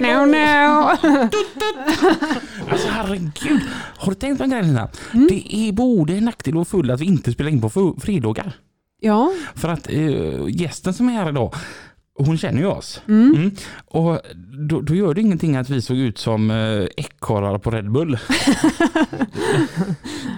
No, no. Alltså herregud. Har du tänkt på en grej Lina? Mm. Det är både en nackdel och full att vi inte spelar in på fredagar. Ja, För att eh, gästen som är här idag, hon känner ju oss. mm. Mm. Och då, då gör det ingenting att vi såg ut som eh, ekorrar på Red Bull.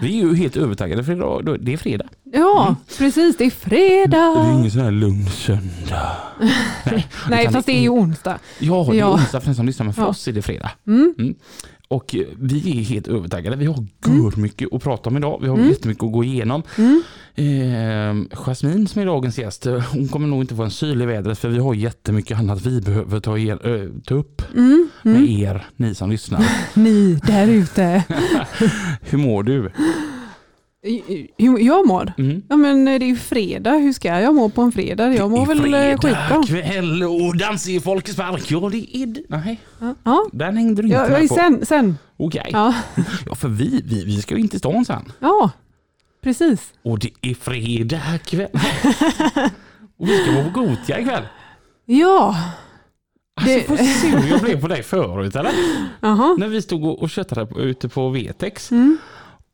vi är ju helt övertaggade för idag, det är fredag. ja precis det är Det är fredag. ingen sån här lugn söndag. Nej, Nej fast det är ju onsdag. Ja, det är Ja. onsdag för den som lyssnar, men för Ja. oss är det fredag. Mm. Och vi är helt övertaggade. Vi har gör mycket att prata om idag. Vi har Mm. jättemycket att gå igenom. Mm. Eh, Jasmine som är dagens gäst, hon kommer nog inte få en syl i vädret för vi har jättemycket annat vi behöver ta, er, ö, ta upp Mm. med Mm. er, ni som lyssnar. Ni där ute. Hur mår du? Hur jag mår? Mm. Ja men det är ju fredag, hur ska jag må på en fredag? Jag mår Det är väl eh, skitbra. kväll och dans i Folkets park. Ja, det är det. Nej, Ja, den hängde du inte ja, med på. sen, sen. Okej. Ja. Ja. för vi, vi, vi ska ju inte stan sen. ja, precis. Och det är fredag kväll. och vi ska vara på Gotia ikväll. Ja, Alltså, Det- får se hur jag blev på dig förut eller? jaha. När vi stod och och köttade ute på Vetex. Mm.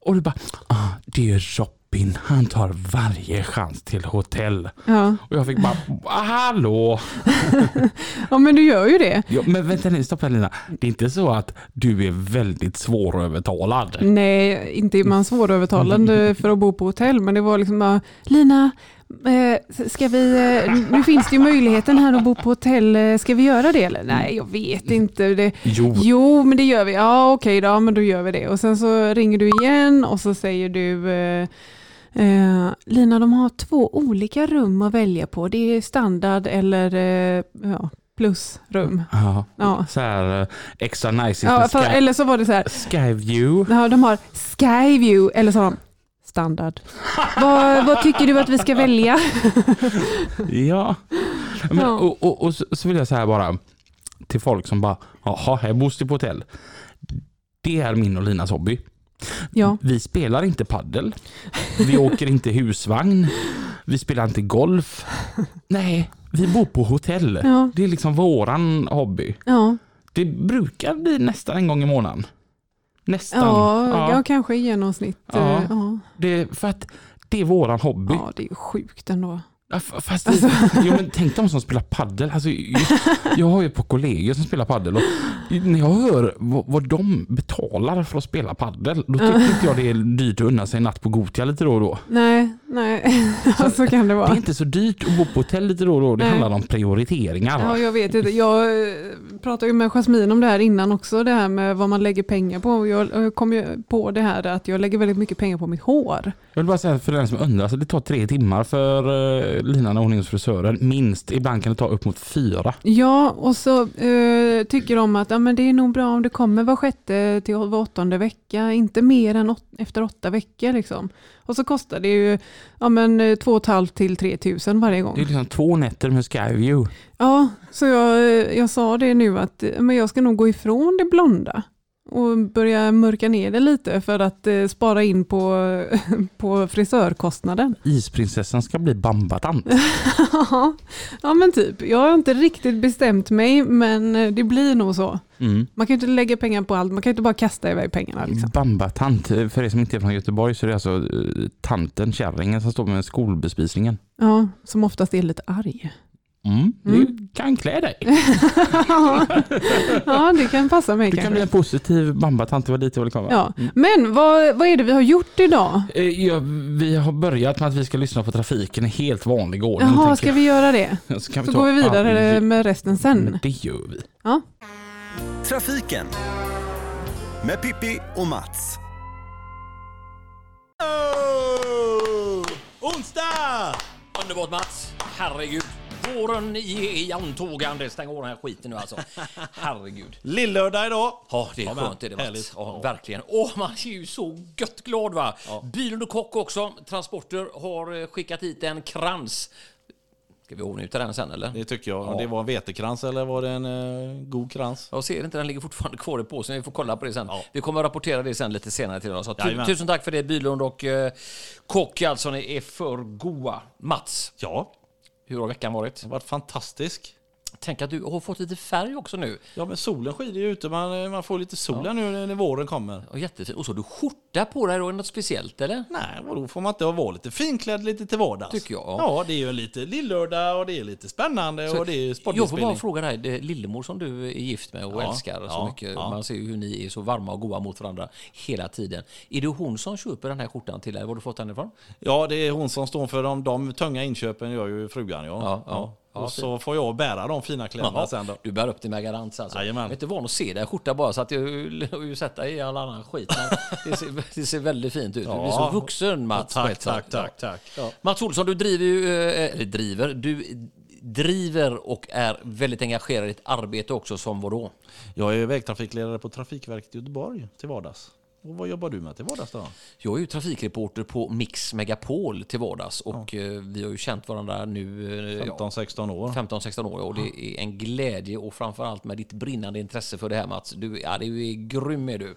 Och du bara, ah, det är Robin, han tar varje chans till hotell. Ja. Och jag fick bara, "Ah, hallå? ja, men du gör ju det. Ja, men vänta nu, stopp Lina. Det är inte så att du är väldigt svårövertalad. Nej, inte är man svårövertalande för att bo på hotell, men det var liksom bara, Lina, ska vi, eh, nu finns det ju möjligheten här att bo på hotell, eh, ska vi göra det eller? Nej, jag vet inte. Det, Jo, jo, men det gör vi. Ja, okej då, men då gör vi det. Och sen så ringer du igen och så säger du, eh, eh, Lina, de har två olika rum att välja på. Det är standard eller eh, ja, plusrum. ja. Ja. så här eh, extra nice Ja, för, eller så var det så här, Skyview. Ja, de har Skyview eller så har de standard. vad, vad tycker du att vi ska välja? Ja. Men, Ja. Och, och, och så, vill jag säga bara till folk som bara, jaha, här bor på hotell. Det är min och Linas hobby. Ja, Vi spelar inte paddel. Vi åker inte husvagn. Vi spelar inte golf. Nej, vi bor på hotell. ja, Det är liksom våran hobby. ja, Det brukar bli nästan en gång i månaden. Nästan. ja, ja. kanske i genomsnitt. Ja. eh, Ja. Det, för att det är våran hobby. ja, det är ju sjukt ändå. Ja, Fast det, jo, men tänk de som spelar paddel. Alltså, jag, jag har ju ett par kollegor som spelar paddel och när jag hör vad, vad de betalar för att spela paddel då tycker inte jag det är dyrt att unna sig en natt på Gotia lite då och då. Nej, nej, ja, så kan det Det är vara. inte så dyrt att bo på hotell lite då och då. Det Nej. handlar om prioriteringar. Ja, jag vet inte. Jag eh, pratade ju med Jasmine om det här innan också, det här med vad man lägger pengar på. Jag kom ju på det här att jag lägger väldigt mycket pengar på mitt hår. Jag vill bara säga för den som undrar, alltså det tar tre timmar för uh, Lina när hon är hos frisören. Minst. Ibland kan det ta upp mot fyra. Ja, och så eh, tycker de att ja, men det är nog bra om det kommer var sjätte till var åttonde vecka, inte mer än åt, efter åtta veckor. Liksom. Och så kostar det ju ja, men, eh, två och ett halvt till tre tusen varje Det är gång. liksom två nätter med Skyview. Ja, så jag, eh, jag sa det nu att eh, men jag ska nog gå ifrån det blonda och börja mörka ner det lite för att eh, spara in på, på frisörkostnaden. Isprinsessan ska bli bambatant. ja men typ, jag har inte riktigt bestämt mig men eh, det blir nog så. Mm. Man kan ju inte lägga pengar på allt, man kan ju inte bara kasta iväg pengarna. Liksom. Bambatant, för er som inte är från Göteborg så är det alltså eh, tanten, kärringen som står med skolbespisningen. Ja, som oftast är lite arg. Mm. Mm. Du kan klä dig. ja, det kan passa mig Du kan bli kanske. en positiv bambatant, det var dit jag ville komma. Ja. Mm. Men vad, vad är det vi har gjort idag? Eh, Ja, vi har börjat med att vi ska lyssna på trafiken i helt vanlig ordning. Jaha, ska vi göra det? jag. Så, kan Så ta går vi vidare all- med resten sen. Men Det gör vi. Ja. Trafiken med Pippi och Mats. Onsdag! Underbart Mats! Herregud! Våren i, antågande. Stäng av den här skiten nu alltså. Herregud. Lillördag idag. Ja, det är Ja, skönt är det Mats. Ja, Ja. verkligen. Åh, man är ju så gött glad va. Bilen och kock också. Transporter har eh, skickat hit en krans. Ska vi avnjuta den sen eller? Det tycker jag. Ja. Det var en vetekrans eller var det en eh, god krans? Jag ser inte, den ligger fortfarande kvar i påsen. Vi får kolla på det sen. Ja. Vi kommer att rapportera det sen lite senare till oss. Tu- tusen tack för det Bylund och eh, Kock alltså. Ni är för goa. Mats, Ja, hur har veckan varit? det har varit fantastisk. Tänk att du har fått lite färg också nu. Ja, men solen skiner ju ute. Man, man får lite sol här nu när våren kommer. Ja. Och så har du skjorta på dig då, är det något speciellt eller? Nej, vadå får man inte vara lite finklädd lite till vardags? Tycker jag. Ja, det är ju lite lillördag och det är lite spännande och det är jag får bara sportinspelning. fråga dig, det är Lillemor som du är gift med och Ja, älskar så ja, mycket. ja. Man ser ju hur ni är så varma och goda mot varandra hela tiden. Är det hon som köper den här skjortan till dig? Var har du fått den ifrån? Ja, det är hon som står för de, de tunga inköpen gör ju frugan ja. Ja, ja. Ja, och så får jag bära de fina kläderna sen då. Du bär upp det med garant alltså. Jajamän. Jag är inte van att se dig i skjorta bara så att jag har ju sett dig i all annan skit. Det, ser, det ser väldigt fint ut. Du är så vuxen Mats. på Tack, tack, tack, tack. Ja. Mats Olsson, du driver ju, eh, eller driver, du driver och är väldigt engagerad i ditt arbete också som vadå? Jag är vägtrafikledare på Trafikverket i Göteborg till vardags. Och vad jobbar du med till vardags då? Jag är ju trafikreporter på Mix Megapol till vardags och eh, vi har ju känt varandra nu eh, ja, 15-16 år. 15-16 år och det är en glädje och framförallt med ditt brinnande intresse för det här Mats. Du, ja, du är grym är du.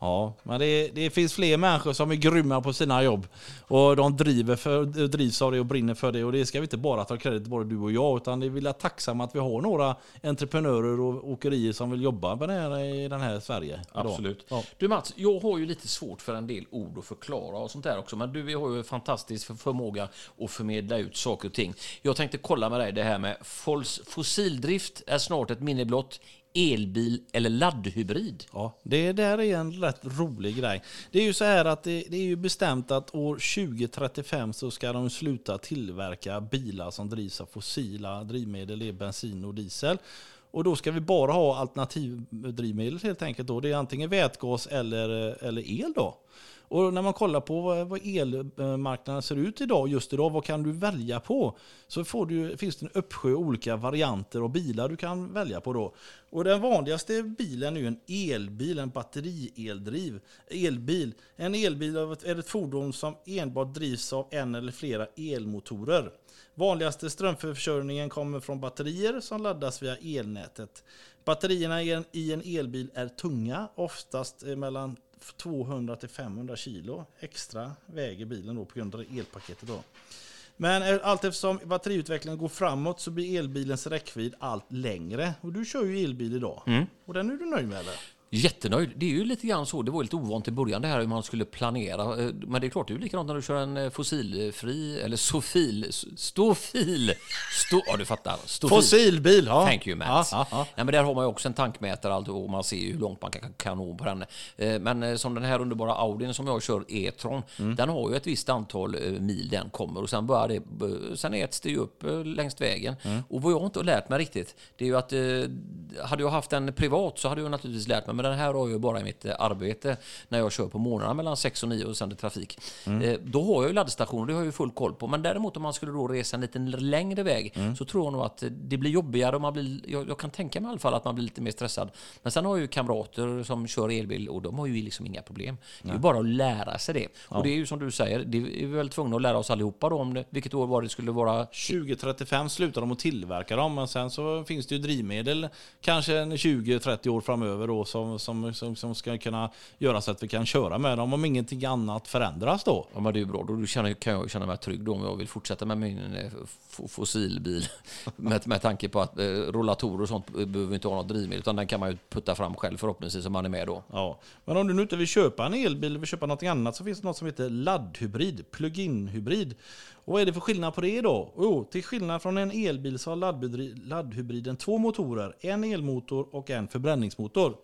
Ja, men det, det finns fler människor som är grymma på sina jobb. Och de driver för, drivs av det och brinner för det. Och det ska vi inte bara ta kredit både du och jag. Utan det är vi är tacksamma att vi har några entreprenörer och åkerier som vill jobba med det här i den här Sverige. idag. Ja. Du Mats, jag har ju lite svårt för en del ord att förklara och sånt där också. Men du har ju en fantastisk för- förmåga att förmedla ut saker och ting. Jag tänkte kolla med dig det här med fossildrift är snart ett minne blott. Elbil eller laddhybrid? Ja, det där är en rätt rolig grej. Det är ju så här att det, det är ju bestämt att år 2035 så ska de sluta tillverka bilar som drivs av fossila drivmedel, det är bensin och diesel. Och då ska vi bara ha alternativdrivmedel helt enkelt. Då. Det är antingen vätgas eller, eller el då. Och när man kollar på vad, elmarknaden ser ut idag, just idag, vad kan du välja på? Så får du, finns det en uppsjö olika varianter av bilar du kan välja på då. Och den vanligaste bilen är en elbil, en batterieldriv. Elbil. En elbil är ett- fordon som enbart drivs av en eller flera elmotorer. Vanligaste strömförsörjningen kommer från batterier som laddas via elnätet. Batterierna i en, elbil är tunga, oftast mellan 200 till 500 kilo extra väger bilen då på grund av elpaketet. Då. Men allt eftersom batteriutvecklingen går framåt så blir elbilens räckvidd allt längre. Och du kör ju elbil idag. Och den är du nöjd med eller? Jättenöjd. Det är ju lite grann så. Det var lite ovant i början det här hur man skulle planera. Eh, Men det är klart, det är ju likadant när du kör en eh, fossilfri, eller sofil, s- ståfil. Stå, ja, du fattar. Ståfil. Fossilbil, ja. Thank you Matt. Ja, ja, ja. Nej, men där har man ju också en tankmätare allt, och man ser hur långt man kan, kan nå på den. Eh, Men som den här underbara Audin som jag kör, E-tron, Mm. den har ju ett visst antal mil den kommer och sen börjar det, sen äts det ju upp längs vägen. Mm. Och vad jag inte har lärt mig riktigt, det är ju att hade jag haft en privat så hade jag naturligtvis lärt mig, men den här har jag ju bara i mitt eh, arbete när jag kör på morgnarna mellan 6 och 9 och sänder trafik. Mm. Eh, Då har jag ju laddstationer, det har jag ju full koll på. Men däremot om man skulle då resa en liten längre väg Mm. så tror jag nog att eh, det blir jobbigare och man blir, jag, jag kan tänka mig i alla fall att man blir lite mer stressad. Men sen har jag ju kamrater som kör elbil och de har ju liksom inga problem. Det är ju bara att lära sig det. Och det är ju som du säger, det är vi väl tvungna att lära oss allihopa då om det, vilket år var det skulle vara 2035 slutar de att tillverka dem, men sen så finns det ju drivmedel kanske en 20-30 år framöver då, som, som, som, som ska kunna göra så att vi kan köra med dem om ingenting annat förändras då. Ja, men det är ju bra. Då känner, kan jag känna mig trygg då om jag vill fortsätta med min eh, fossilbil. med, med tanke på att eh, rollatorer och sånt behöver inte ha något drivmedel, utan den kan man ju putta fram själv förhoppningsvis om man är med då. Ja. Men om du nu inte vill köpa en elbil eller vill köpa något annat så finns det något som heter laddhybrid, plug-in hybrid. Och vad är det för skillnad på det då? Jo, till skillnad från en elbil så har laddhybrid- laddhybriden två motorer, en elmotor och en förbränningsmotor.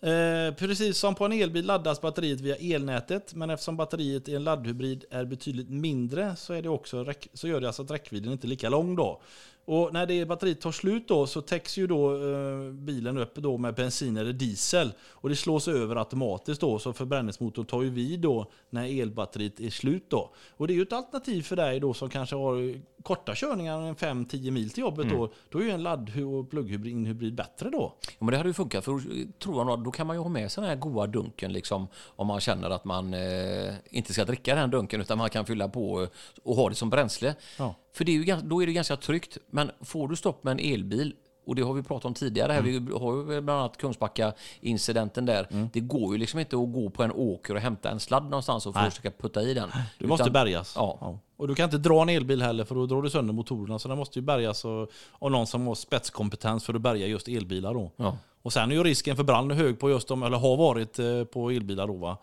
Eh, precis som på en elbil laddas batteriet via elnätet, men eftersom batteriet i en laddhybrid är betydligt mindre så, är det också så gör det alltså att räckvidden inte är lika lång då. Och när det batteriet tar slut då så täcks ju då eh, bilen upp då med bensin eller diesel. Och det slås över automatiskt då så förbränningsmotorn tar ju vid då när elbatteriet är slut då. Och det är ju ett alternativ för dig då som kanske har korta körningar, en 5-10 mil till jobbet då. Då är ju en ladd och plugghybrid bättre då. Ja, men det hade ju funkat, för tror jag då kan man ju ha med sig den här goa dunken liksom, om man känner att man eh, inte ska dricka den dunken utan man kan fylla på och ha det som bränsle. Ja. För det är ju, då är det ganska tryggt. Men får du stopp med en elbil, och det har vi pratat om tidigare, här, Mm. vi har ju bland annat Kungsbacka-incidenten där. Det går ju liksom inte att gå på en åker och hämta en sladd någonstans och Nej. försöka putta i den. Du måste Utan- bärgas. Ja. Och du kan inte dra en elbil heller för då drar du sönder motorerna. Så den måste ju bärgas och, av någon som har spetskompetens för att bärga just elbilar då. Ja. Och sen är ju risken för brand hög på just de, eller har varit eh, på elbilar då va.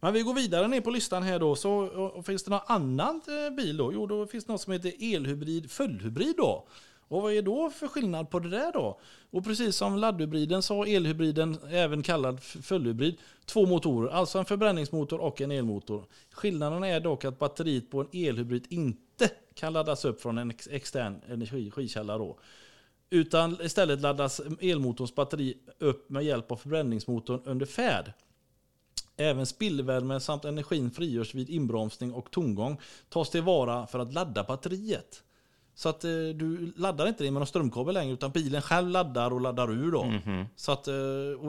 Men vi går vidare ner på listan här då. Så och, finns det någon annan eh, bil då? Jo, då finns det något som heter elhybrid fullhybrid då. Och vad är då för skillnad på det där då? Och precis som laddhybriden så har elhybriden, även kallad fullhybrid, två motorer. Alltså en förbränningsmotor och en elmotor. Skillnaden är dock att batteriet på en elhybrid inte kan laddas upp från en extern energikälla då. Utan istället laddas elmotorns batteri upp med hjälp av förbränningsmotorn under färd. Även spillvärme samt energin frigörs vid inbromsning och tomgång tas tillvara för att ladda batteriet. Så att eh, du laddar inte det med någon strömkabel längre utan bilen själv laddar och laddar ur då. Så att, eh,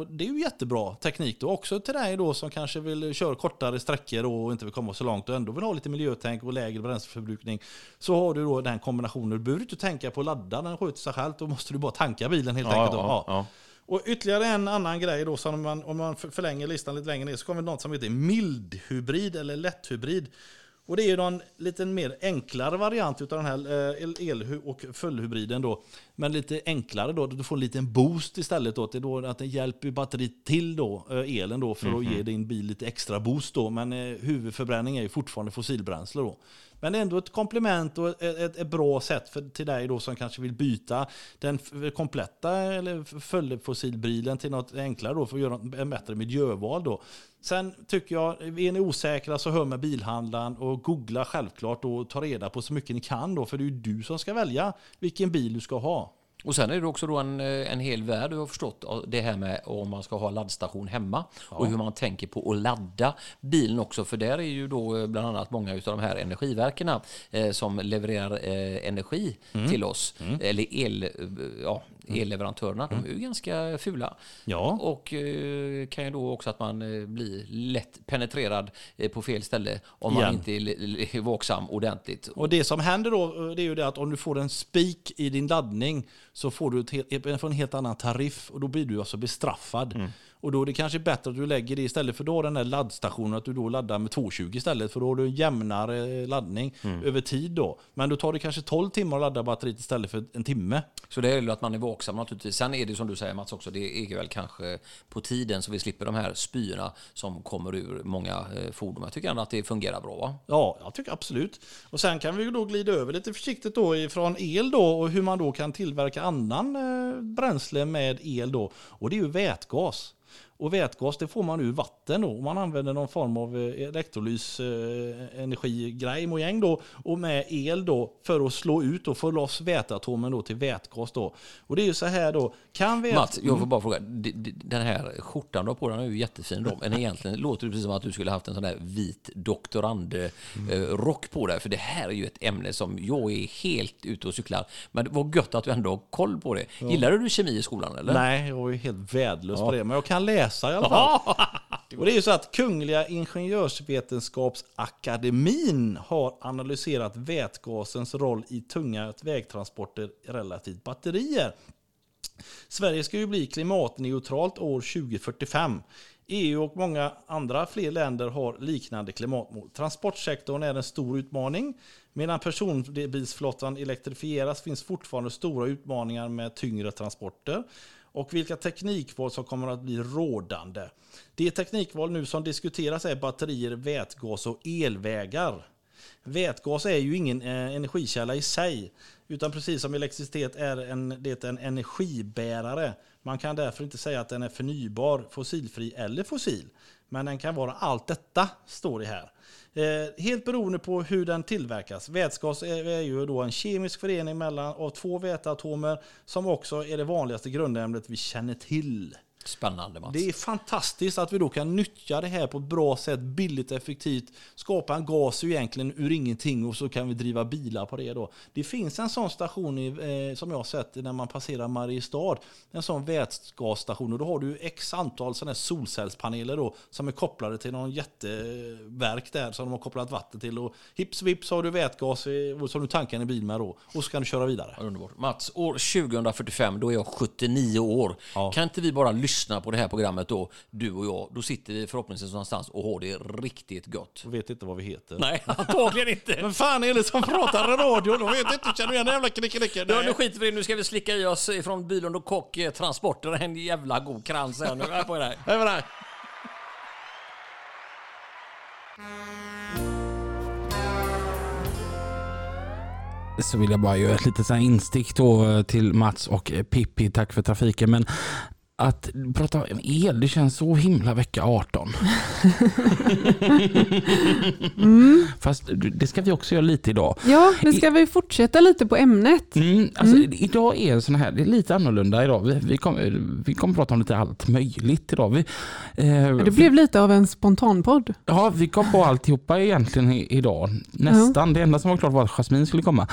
det är ju jättebra teknik då. Också till dig då som kanske vill köra kortare sträckor och inte vill komma så långt och ändå vill ha lite miljötänk och lägre bränsleförbrukning. Så har du då den kombinationen. Du behöver inte tänka på att ladda, den sköter sig själv. Då måste du bara tanka bilen helt Ja, enkelt. då. ja, Ja. Och ytterligare en annan grej då, som man, om man för- förlänger listan lite längre ner, så kommer något som heter mildhybrid eller lätthybrid. Och det är ju en lite mer enklare variant utav den här eh, el- och fullhybriden då. Men lite enklare då, du får en liten boost istället då. Det då att den hjälper batteriet till då, eh, elen då, för att ge din bil lite extra boost då. Men eh, huvudförbränning är ju fortfarande fossilbränsle då. Men det är ändå ett komplement och ett, ett, ett bra sätt för, till dig då som kanske vill byta den kompletta eller fullfossilbilen till något enklare då för att göra en bättre miljöval då. Sen tycker jag, är ni osäkra så hör med bilhandlaren och googla självklart och ta reda på så mycket ni kan då för det är ju du som ska välja vilken bil du ska ha. Och sen är det också då en, eh, en hel värld, du har förstått, det här med om man ska ha laddstation hemma och hur man tänker på att ladda bilen också. För där är ju då eh, bland annat många av de här energiverkerna eh, som levererar eh, energi till oss, eller el, eh, ja, elleverantörerna, de är ju ganska fula. Ja. Och eh, kan ju då också att man eh, blir lätt penetrerad eh, på fel ställe om man Igen. inte är, vaksam ordentligt. Och det som händer då, det är ju det att om du får en spik i din laddning så får du en helt annan tariff och då blir du alltså bestraffad. Och då är det kanske bättre att du lägger det istället för då den där laddstationen att du då laddar med 220 istället för då har du en jämnare laddning över tid då. Men då tar det kanske 12 timmar att ladda batteriet istället för en timme. Så det gäller att man är vaksam naturligtvis. Sen är det som du säger Mats också, det är väl kanske på tiden så vi slipper de här spyorna som kommer ur många eh, fordon. Jag tycker ändå att det fungerar bra. Va? Ja, jag tycker absolut. Och sen kan vi då glida över lite försiktigt då ifrån el då och hur man då kan tillverka annan eh, bränsle med el då. Och det är ju vätgas. Och vätgas det får man ur vatten då. Man använder någon form av eh, elektrolys eh, mojäng då. Och med el då för att slå ut och få loss väteatomen då till vätgas då. Och det är ju så här då. Kan vät... Mats, jag får bara fråga. Den här skjortan du har på den är ju jättefin. Då, men egentligen låter det precis som att du skulle haft en sån där vit doktorandrock på dig. För det här är ju ett ämne som jag är helt ute och cyklar. Men var gött att du ändå har koll på det. Gillade du kemi i skolan eller? Nej, jag är ju helt värdelös på det. Men jag kan läsa i alla fall. Och det är ju så att Kungliga Ingenjörsvetenskapsakademin har analyserat vätgasens roll i tunga vägtransporter relativt batterier. Sverige ska ju bli klimatneutralt år 2045. EU och många andra fler länder har liknande klimatmål. Transportsektorn är en stor utmaning. Medan personbilsflottan elektrifieras finns fortfarande stora utmaningar med tyngre transporter och vilka teknikval som kommer att bli rådande. Det teknikval nu som diskuteras är batterier, vätgas och elvägar. Vätgas är ju ingen eh, energikälla i sig, utan precis som elektricitet är en, det är en energibärare. Man kan därför inte säga att den är förnybar, fossilfri eller fossil. Men den kan vara allt detta, står det här. Eh, helt beroende på hur den tillverkas. Vätgas är, är ju då en kemisk förening mellan, av två väteatomer som också är det vanligaste grundämnet vi känner till. Spännande Mats. Det är fantastiskt att vi då kan nyttja det här på ett bra sätt, billigt och effektivt. Skapa en gas egentligen ur ingenting och så kan vi driva bilar på det då. Det finns en sån station i, eh, som jag har sett när man passerar Mariestad. En sån vätgasstation och då har du x antal sådana här solcellspaneler då som är kopplade till någon jätteverk där som de har kopplat vatten till och hips vips har du vätgas som du tankar en bil med då och så kan du köra vidare. Ja, Underbart. Mats, år 2045, då är jag 79 år. Ja. Kan inte vi bara lyssna på det här programmet då, du och jag? Då sitter vi förhoppningsvis någonstans och har det riktigt gott. Jag vet inte vad vi heter. Nej, antagligen inte. Men fan är det som pratar i radio? De vet inte, känner du igen den jävla knickedicken? Ja, nu skiter vi i det. Nu ska vi slicka i oss från Bylund och Kock eh, Transporter. En jävla god krans här nu. Här på det här. Så vill jag bara göra ett litet instick då eh, till Mats och eh, Pippi. Tack för trafiken. Men att prata om el, det känns så himla vecka 18. Fast det ska vi också göra lite idag. Ja, nu ska vi fortsätta lite på ämnet. Mm, alltså, Idag är en sån här, det är lite annorlunda idag. Vi, vi kommer vi kommer prata om lite allt möjligt idag. Vi, eh, Det blev lite av en spontanpodd. Ja, vi kom på alltihopa egentligen i, idag. Nästan. Det enda som var klart var att Jasmine skulle komma.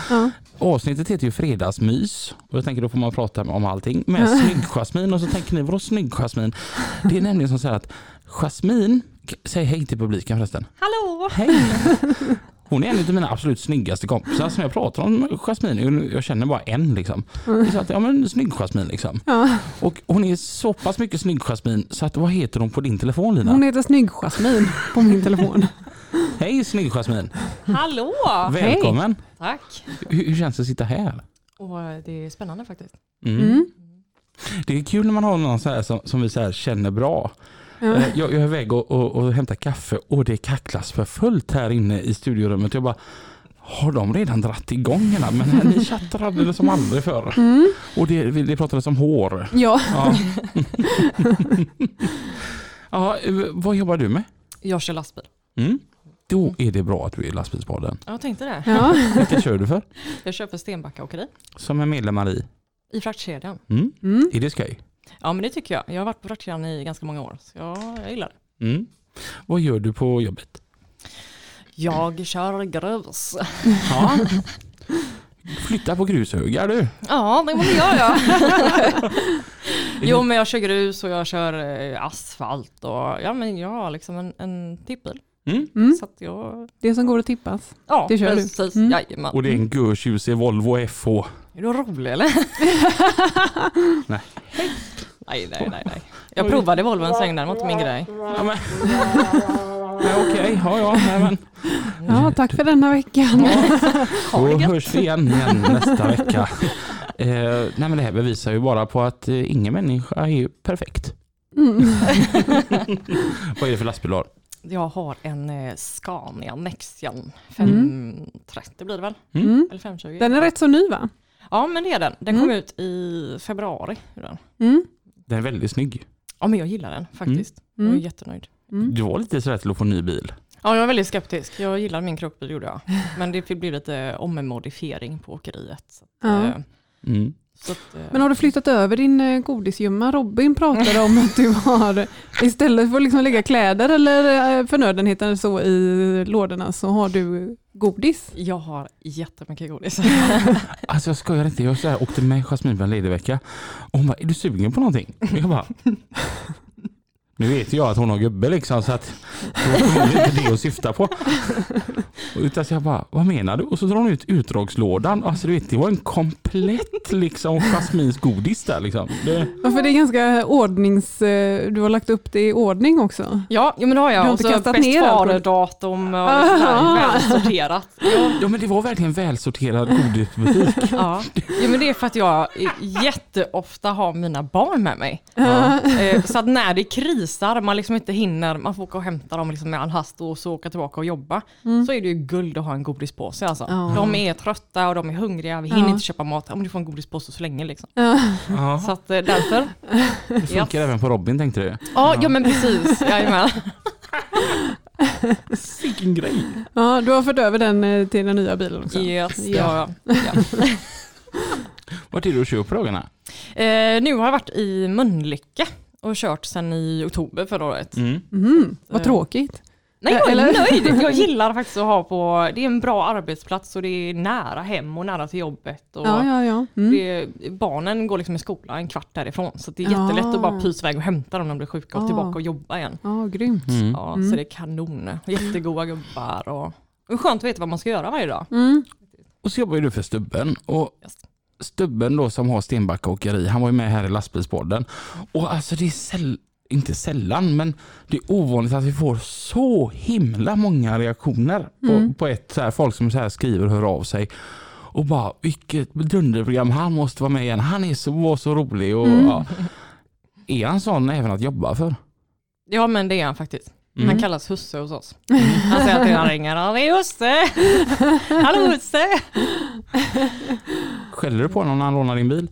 Avsnittet heter ju Fredagsmys. Och jag tänker då får man prata om allting med snygg-Jasmine. Och så tänker ni, vadå snygg-Jasmine? Det är nämligen som så här att Jasmine, säg hej till publiken förresten. Hallå! Hej! Hon är en av mina absolut snyggaste kompisar som jag pratar om Jasmine. Jag känner bara en liksom. Så att, ja men snygg Jasmine liksom. Ja. Och hon är så pass mycket snygg Jasmine så att vad heter hon på din telefon Lina? Hon heter Snygg-Jasmin på min telefon. Hej snygg Jasmine! Hallå! Välkommen! Tack. Hur, hur känns det att sitta här? Och det är spännande faktiskt. Mm. Mm. Det är kul när man har någon så här som, som vi så här känner bra. Ja. Eh, Jag, jag är iväg och, och, och hämtar kaffe och det kacklas för fullt här inne i studiorummet. Jag bara, har de redan dratt igång hela? Men ni chattar alldeles som aldrig förr. Mm. Och det, det pratades om hår. Ja, Ja. ja, eh, vad jobbar du med? Jag kör lastbil. Mm. Då är det bra att du är lastbilspodden. Jag tänkte det. ja. Vilka kör du för? Jag kör för Stenbacka Åkeri Som är medlemmar i? I fraktkedjan. Mm. Mm. Är det skoj? Ja men det tycker jag. Jag har varit på fraktkedjan i ganska många år. Så ja, jag gillar det. Mm. Vad gör du på jobbet? Jag kör grus. Ja. Flytta på grushögar du. Ja, det gör jag. jo men jag kör grus och jag kör eh, asfalt och ja men jag har liksom en, en tippbil. Mm. Mm. Så att jag, Det som går att tippas. ja Det kör du. precis. Mm. Jajamän. Och det är en görtjusig Volvo FH. Är du rolig eller? Nej. nej, nej, nej, nej. Jag provade Volvo en sväng, den var inte min grej. Ja, men... ja, Okej, ja, ja, nej, men. Ja, tack för denna veckan. Då hörs vi igen, igen nästa vecka. Eh, nej, men det här bevisar ju bara på att eh, ingen människa är ju perfekt. Mm. Vad är det för lastbil du har? Jag har en eh, Scania Nexian 530 blir det väl? Mm. Eller 520? Den är rätt så ny va? Ja men det är den. Den Mm. kom ut i februari. Den. Mm. Den är väldigt snygg. Ja men jag gillar den faktiskt. Jag Mm. är jättenöjd. Mm. Du var lite sådär till att få en ny bil. Ja jag är väldigt skeptisk. Jag gillar min krokbil gjorde jag. Men det bli lite ommodifiering på åkeriet. Så att, Ja. eh, Mm. Så att, eh, Men har du flyttat över din eh, godisgömma? Robin pratade om att du har, istället för att liksom lägga kläder eller eh, förnödenheter så i lådorna så har du godis. jag har jättemycket godis. Alltså jag skojar inte, jag så här, åkte med Jasmine på en ledig vecka och hon bara, är du sugen på någonting? Och jag bara, nu vet jag att hon har gubbe liksom så att det var inte det att syfta på. Och Utan så jag bara, vad menar du? Och så drar hon ut utdragslådan. Alltså du vet, det var en komplett liksom Jasmins godis där liksom. Det, Ja, för det är ganska ordnings... eh, Du har lagt upp det i ordning också. Ja, jo, men det har Du jag. har Och inte så kastat ner före-datum och lite sådär välsorterat. ja men det var verkligen välsorterad godisbutik. Ja. Jo, men det är för att jag jätteofta har mina barn med mig. Ja. Eh, Så att när det krisar, man liksom inte hinner, man får åka och hämta dem liksom med all hast och så åka tillbaka och jobba, så är det ju guld att ha en godispåse alltså. Ja. De är trötta och de är hungriga, vi hinner Ja. inte köpa mat. Om du får en godispåse så länge liksom. Ja. Så att eh, därför. det funkar även på Robin tänkte du. Ja, ja men precis. Jajamän. Vilken grej. ja, du har fört över den eh, till den nya bilen också. Yes, Ja. Ja. Vart är du och kör på dagarna? Eh, nu har jag varit i Mölnlycke och kört sedan i oktober förra året. Mm. Mm, vad Eh. tråkigt. Nej, jag är nöjd. Jag gillar faktiskt att ha på, det är en bra arbetsplats och det är nära hem och nära till jobbet. Och Ja, ja, ja. Mm. det, barnen går liksom i skolan en kvart därifrån så det är Ja. jättelätt att bara pysa iväg och hämta dem när de blir sjuka och Ja. tillbaka och jobba igen. Ja, grymt. Mm. Ja, Mm. Så det är kanon. Jättegoda gubbar och, och skönt att veta vad man ska göra varje dag. Mm. Och så jobbar ju du för Stubben. Och Just. Stubben då som har Stenbacka åkeri, han var ju med här i lastbilspodden. Och alltså det är säll- inte sällan, men det är ovanligt att vi får så himla många reaktioner på, Mm. på ett så här, folk som så här skriver och hör av sig. Och bara vilket dunderprogram, han måste vara med igen, han är så, var så rolig. Och, Mm. ja. Är han sån även att jobba för? Ja men det är han faktiskt. Mm. Han kallas husse hos oss. Han säger alltid när han ringer, det är husse! Hallå husse! Skäller du på honom när han lånar din bil?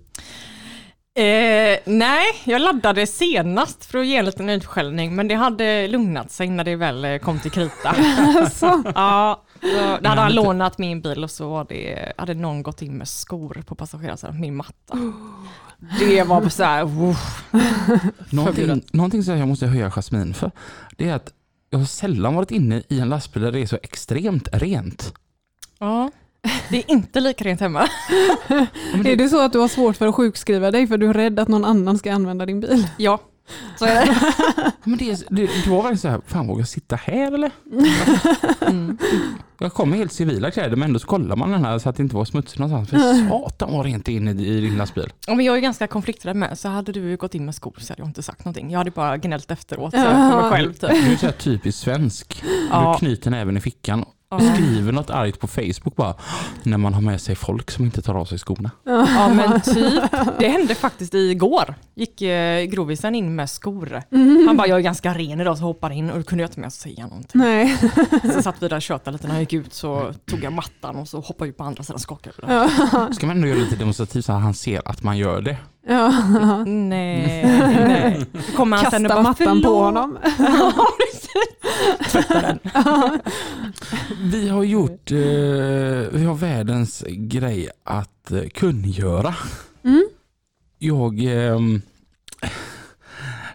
Eh, nej, jag laddade senast för att ge en liten utskällning men det hade lugnat sig när det väl eh, kom till krita. Ja, då hade han han lånat min bil och så var det, hade någon gått in med skor på passagerarsidan, min matta. Det var så här. Någonting, någonting som jag måste höja Jasmin för, det är att jag har sällan varit inne i en lastbil där det är så extremt rent. Ja, det är inte lika rent hemma. Är det så att du har svårt för att sjukskriva dig för du är rädd att någon annan ska använda din bil? Ja, så är det. Men det, det, det var verkligen så här, fan vågar jag sitta här eller? Mm. Jag kom med helt civila kläder men ändå så kollar man den här så att det inte var smutsigt någonstans. För satan var rent inne i din lastbil. Ja, men jag är ganska konflikträdd med, så hade du gått in med skor så hade jag inte sagt någonting. Jag hade bara gnällt efteråt så för mig själv. Typ. Du är så här typiskt svensk. Ja. Du knyter näven i fickan skriver något argt på Facebook bara. När man har med sig folk som inte tar av sig skorna. Ja men typ. Det hände faktiskt igår. Gick eh, grovisen in med skor. Han bara, jag är ganska ren idag så hoppar in och då kunde jag inte med att säga någonting. Nej. Så satt vi där och tjötade lite när jag gick ut så tog jag mattan och så hoppade jag på andra sidan och skakade. Ja. Ska man ändå göra lite demonstrativt så att han ser att man gör det. Ja. Nej, nej. Kommer han sen och Kasta bara, mattan på "Förlåt." honom. Ja, precis. Vi har gjort, eh, vi har världens grej att eh, kungöra. Mm. Jag, ehm,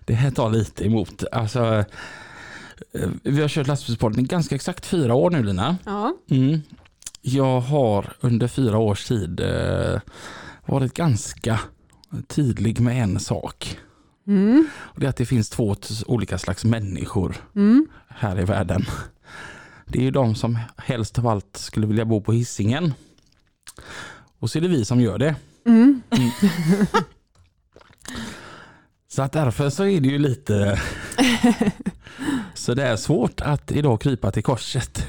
det här tar lite emot. Alltså, eh, vi har kört lastbilspodden i ganska exakt fyra år nu Lina. Ja. Mm. Jag har under fyra års tid eh, varit ganska tydlig med en sak. Mm. Och det är att det finns två olika slags människor Mm. här i världen. Det är ju de som helst av allt skulle vilja bo på hissingen. Och så är det vi som gör det. Mm. Så att därför så är det ju lite så det är svårt att idag krypa till korset.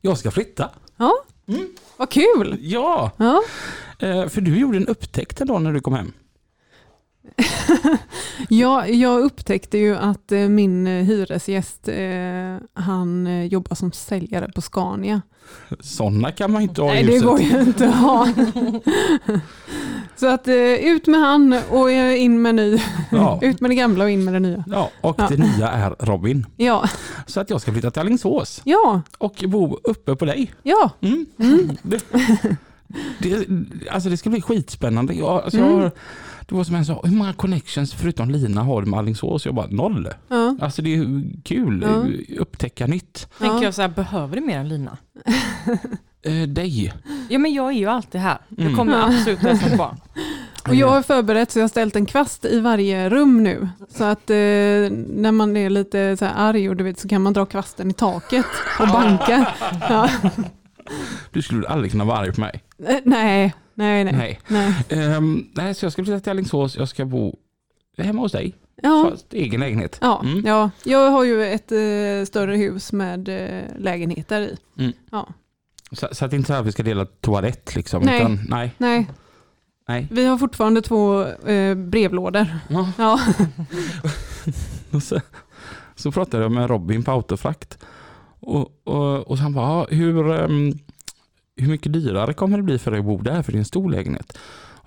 Jag ska flytta. Ja. Mm. Vad kul. Ja, Ja. Eh, för du gjorde en upptäckt en dag när du kom hem. Ja, jag upptäckte ju att eh, min eh, hyresgäst, han jobbar som säljare på Scania. Sådana kan man inte ha i Nej, det huset. går ju inte att ha. Så att ut med han och in med ny. Ja. Ut med det gamla och in med det nya. Ja, och Ja. det nya är Robin. Ja, Så att jag ska flytta till Alingsås ja, och bo uppe på dig. ja. Mm. Det, det, alltså det ska bli skitspännande. Jag, alltså Mm. jag har, det var som en sa, hur många connections förutom Lina har du med Alingsås? Jag bara noll. ja. Alltså det är kul, Ja. upptäcka nytt. Tänker Ja. jag så här, behöver du mer än Lina? Eh, dig. Ja men jag är ju alltid här. Jag Mm. kommer Ja. absolut hälsa på. Och jag har förberett så jag har ställt en kvast i varje rum nu. Så att eh, när man är lite så här arg och du vet, så kan man dra kvasten i taket och banka. Ja. Du skulle aldrig kunna vara arg på mig. Eh, Nej, nej, nej. Nej. nej. Ehm, nej, så jag ska flytta till Alingsås. Jag ska bo hemma hos dig. Ja. Fast egen lägenhet. Ja, Mm. ja, jag har ju ett eh, större hus med eh, lägenheter i. Mm. Ja. Så, så att det inte så här att vi ska dela toalett liksom. Nej. Utan, nej. Nej, nej. vi har fortfarande två eh, brevlådor. Ja. Ja. Så, så pratade jag med Robin på Autofrakt. Och, och, och så han bara, "Ja, hur, ehm, hur mycket dyrare kommer det bli för dig att bo där? För det är en stor lägenhet.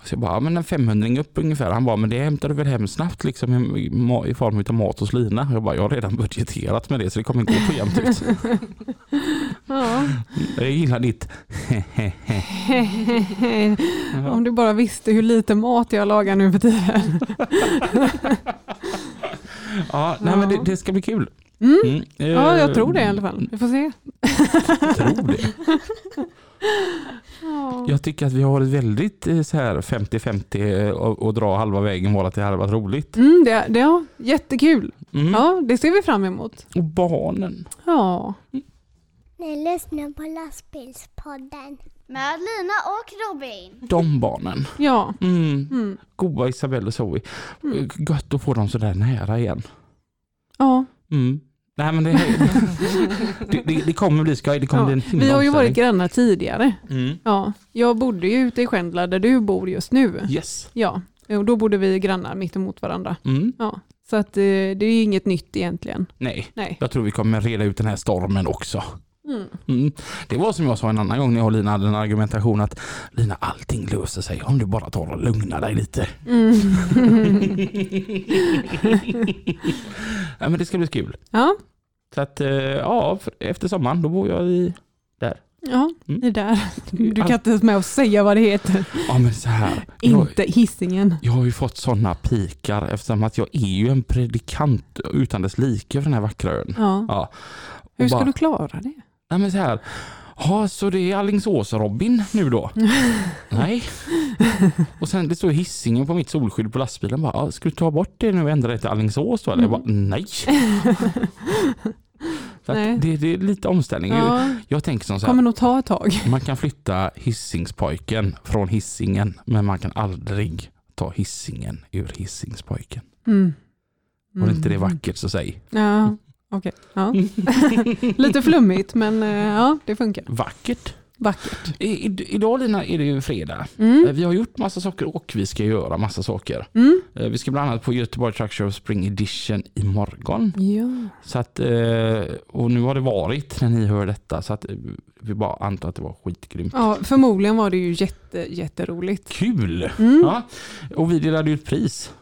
Och så jag bara, ja, men en 500 upp ungefär. Han bara, men det hämtar du väl hem snabbt liksom, i, i form av mat hos Lina? Jag bara, jag har redan budgeterat med det så det kommer gå på jämnt ut. Ja. Jag gillar ditt Om du bara visste hur lite mat jag lagar nu för tiden. Ja, nej, men det, det ska bli kul. Mm. Mm, eh, Ja, jag tror det i alla fall. Vi får se. Jag tror det. Ja. Jag tycker att vi har varit väldigt eh, så här 50-50 eh, och, och dra halva vägen var att det hade varit roligt. Mm, det, det, ja, jättekul. Mm. Ja, det ser vi fram emot. Och barnen. Ja. Ni lyssnar på lastbilspodden. Med Lina och Robin. De barnen. Ja. Mm. Mm. Goa Isabelle och Zoe. Mm. Gött att få dem så där nära igen. ja. Mm. Nej men det, det, det, det kommer bli skoj. Det kommer Ja. bli en himla Vi har ju varit grannar tidigare. Mm. Ja. Jag bodde ju ute i Skändla där du bor just nu. Yes. Ja. Och då bodde vi grannar mitt emot varandra. Mm. Ja. Så att eh, det är ju inget nytt egentligen. Nej, Nej. jag tror vi kommer reda ut den här stormen också. Mm. Mm. Det var som jag sa en annan gång när jag och Lina hade en argumentation att Lina, allting löser sig om du bara tar och lugnar dig lite. Mm. ja, men det ska bli kul. ja. Så att, eh, ja, efter sommaren då bor jag i... Ja, Mm. det där. Du kan inte ens med att säga vad det heter. Ja men så här. Inte hissingen. jag har ju fått sådana pikar eftersom att jag är ju en predikant utan dess like för den här vackra ön. Ja. Ja. Hur ska bara- du klara det? Nej men så här. Ja, så det är Alingsås-Robin nu då? Nej. Och sen det står hissingen på mitt solskydd på lastbilen. Bara, "Ja, ska du ta bort det nu och ändra det till Alingsås då? Eller? Jag bara, nej. Att Nej. det, det är lite omställning. Ja, Jag tänker som så här. kommer nog ta ett tag. Man kan flytta hissingspojken från hissingen men man kan aldrig ta hissingen ur hissingspojken. Mm. Var inte det Mm. vackert så säg. Ja, okej. Ja. Lite flummigt men eh, ja, det funkar. Vackert. Vackert. I, i, idag Lina är det ju fredag. Mm. Eh, Vi har gjort massa saker och vi ska göra massa saker. Mm. Eh, Vi ska bland annat på Göteborg Truck Show Spring Edition imorgon. Ja. Så att, och nu har det varit när ni hör detta så att vi bara antar att det var skitgrymt. ja, förmodligen var det ju jätte, jätteroligt. Kul! Mm. Ja. Och vi delade ut pris.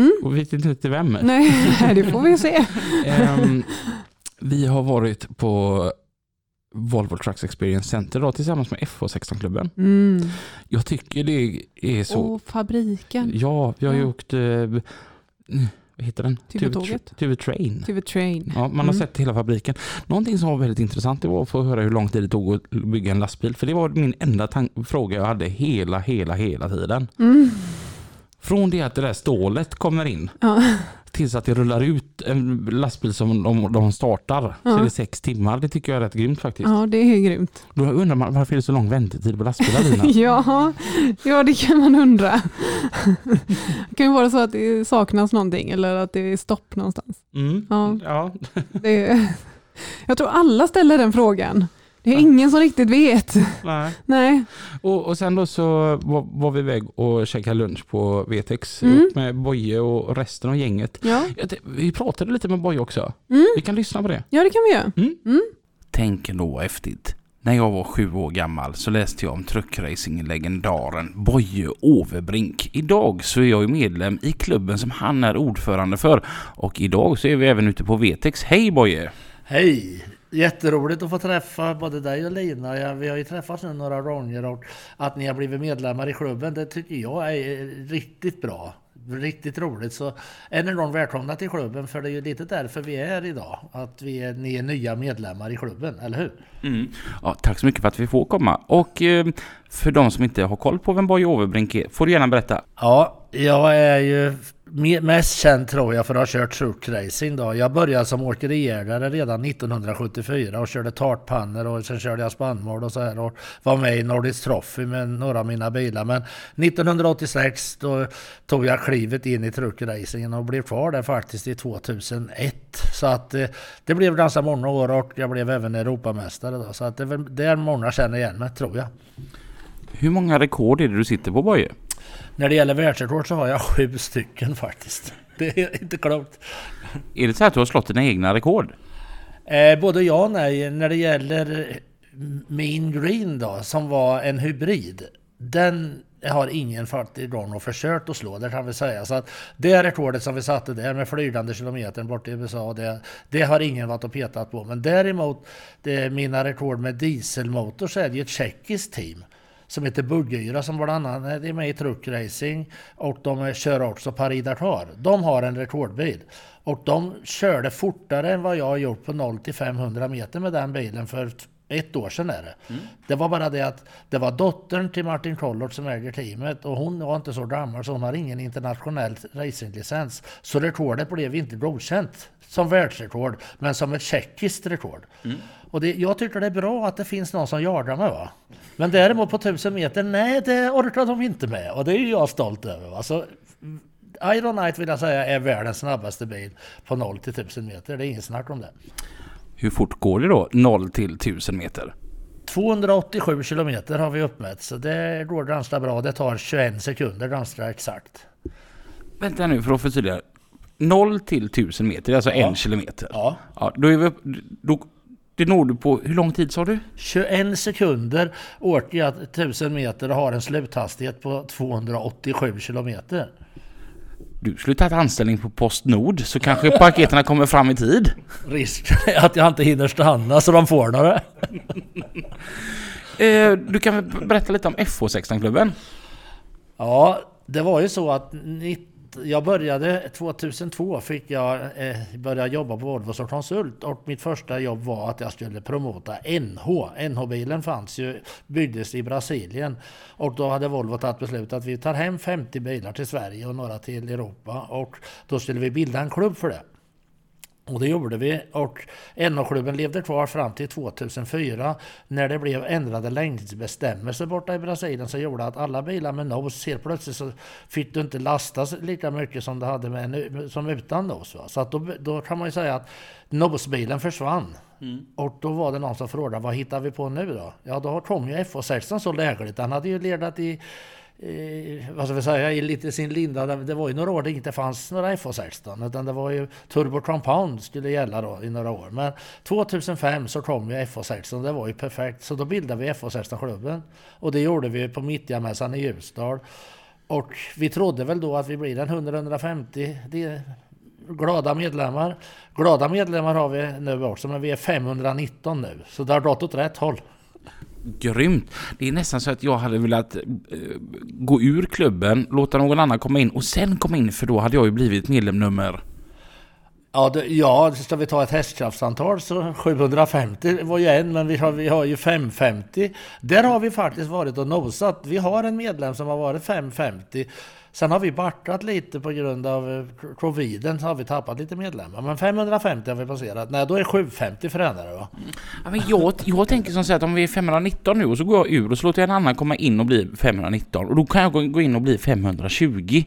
Mm. Och vi vet inte till vem. Nej, det får vi se. Ehm, vi har varit på Volvo Trucks Experience Center då, tillsammans med FH16-klubben. Mm. Jag tycker det är så... Och fabriken. Ja, vi har ju Ja. åkt... Eh, vad heter den? TV-tåget. TV Train. TV Train. Ja, man har Mm. sett hela fabriken. Någonting som var väldigt intressant det var att få höra hur lång tid det tog att bygga en lastbil. För det var min enda fråga jag hade hela, hela, hela tiden. Mm. Från det att det där stålet kommer in Ja. tills att det rullar ut en lastbil som de, de startar. Så Ja. är det sex timmar. Det tycker jag är rätt grymt faktiskt. ja, det är grymt. Då undrar man varför är det så lång väntetid på lastbilar Lina? Ja, ja, det kan man undra. Det kan ju vara så att det saknas någonting eller att det är stopp någonstans. Mm. Ja. Ja. Det, jag tror alla ställer den frågan. Det är ingen som riktigt vet. Nej. Nej. Och, och sen då så var, var vi iväg och käkade lunch på VTX Mm. med Boje och resten av gänget. Ja. Ja, det- Vi pratade lite med Boje också. Mm. Vi kan lyssna på det. ja, det kan vi göra. Mm. Mm. Tänk ändå vad häftigt. När jag var sju år gammal så läste jag om truckracing-legendaren Boje Overbrink. Idag så är jag ju medlem i klubben som han är ordförande för. Och idag så är vi även ute på VTX. Hej Boje! Hej! Jätteroligt att få träffa både dig och Lina. Vi har ju träffats nu några gånger och att ni har blivit medlemmar i klubben det tycker jag är riktigt bra. Riktigt roligt. Så än en gång välkomna till klubben för det är ju lite därför vi är här idag. Att vi är, ni är nya medlemmar i klubben, eller hur? Mm. Ja, tack så mycket för att vi får komma. Och eh, för de som inte har koll på vem Boje Overbrink är får du gärna berätta. Ja, jag är ju mest känd tror jag för att ha kört truckracing då. Jag började som åkeriägare redan 1974 och körde tartpannor och sen körde jag spannmål och så här och var med i Nordic Trophy med några av mina bilar. Men 1986 då tog jag klivet in i truckracingen och blev kvar där faktiskt i 2001. Så att eh, det blev ganska många år och jag blev även Europamästare då. Så att det är väl där många känner igen mig tror jag. Hur många rekord är det du sitter på Boje? När det gäller världsrekord så har jag sju stycken faktiskt. Det är inte klokt. Är det så att du har slått dina egna rekord? Eh, både ja och nej. När det gäller Mean Green då, som var en hybrid. Den har ingen faktiskt gång och försökt att slå, det kan vi säga. Så att det rekordet som vi satte där med flygande kilometer bort i USA, det, det har ingen varit och petat på. Men däremot, det mina rekord med dieselmotor så är det ju ett tjeckiskt team som heter Buggyra som bland annat är med i truckracing och de kör också Paris Dakar. De har en rekordbil och de körde fortare än vad jag har gjort på 0 till 500 meter med den bilen för ett år sedan är det. Mm. Det var bara det att det var dottern till Martin Collard som äger teamet och hon var inte så gammal så hon har ingen internationell racinglicens. Så rekordet blev inte godkänt som världsrekord men som ett tjeckiskt rekord. Mm. Och det, jag tycker det är bra att det finns någon som jagar mig. Va? Men däremot på 1000 meter, nej det orkar de inte med och det är jag stolt över. Va? Så, Iron Knight vill jag säga är världens snabbaste bil på 0 till 1000 meter. Det är inget snack om det. Hur fort går det då 0 till 1000 meter? 287 kilometer har vi uppmätt så det går ganska bra. Det tar 21 sekunder ganska exakt. Vänta nu för att förtydliga. 0 till 1000 meter, alltså ja. en kilometer. Ja. ja då är vi då, det når du på, hur lång tid sa du? 21 sekunder åker jag 1000 meter och har en sluthastighet på 287 kilometer. Du skulle tagit anställning på Postnord så kanske paketerna kommer fram i tid. Risken är att jag inte hinner stanna så de får några. Eh, du kan berätta lite om FH16-klubben? Ja, det var ju så att jag började 2002 fick jag eh, börja jobba på Volvo som konsult och mitt första jobb var att jag skulle promota NH. NH-bilen fanns ju, byggdes i Brasilien och då hade Volvo tagit beslut att vi tar hem 50 bilar till Sverige och några till Europa och då skulle vi bilda en klubb för det. Och det gjorde vi och NH-klubben levde kvar fram till 2004 när det blev ändrade längdsbestämmelser borta i Brasilien som gjorde att alla bilar med NOS helt plötsligt så fick du inte lastas lika mycket som du hade med, som utan NOS. Va? Så att då, då kan man ju säga att NOS-bilen försvann. Mm. Och då var det någon som frågade vad hittar vi på nu då? Ja då kom ju FH16 så lägligt. Den hade ju ledat i eh, vad ska vi säga, i lite sin linda. Det var ju några år det inte fanns några FH16 utan det var ju Turbo Compound skulle gälla då i några år. Men 2005 så kom ju FH16, det var ju perfekt. Så då bildade vi FH16-klubben och det gjorde vi på Mittjamässan i Ljusdal. Och vi trodde väl då att vi blir en 100-150 glada medlemmar. Glada medlemmar har vi nu också, men vi är 519 nu. Så det har gått åt rätt håll grymt. Det är nästan så att jag hade velat eh, gå ur klubben, låta någon annan komma in och sen komma in för då hade jag ju blivit medlem nummer Ja, det, ja, ska vi ta ett hästkraftsantal så 750 var ju en, men vi har, vi har ju 550. Där har vi faktiskt varit och nosat. Vi har en medlem som har varit 550 Sen har vi backat lite på grund av eh, coviden så har vi tappat lite medlemmar. Men 550 har vi passerat. Nej, då är 750 förändrade va? Ja, men jag, jag tänker som så att om vi är 519 nu och så går jag ur och så låter jag en annan komma in och bli 519 och då kan jag gå in och bli 520.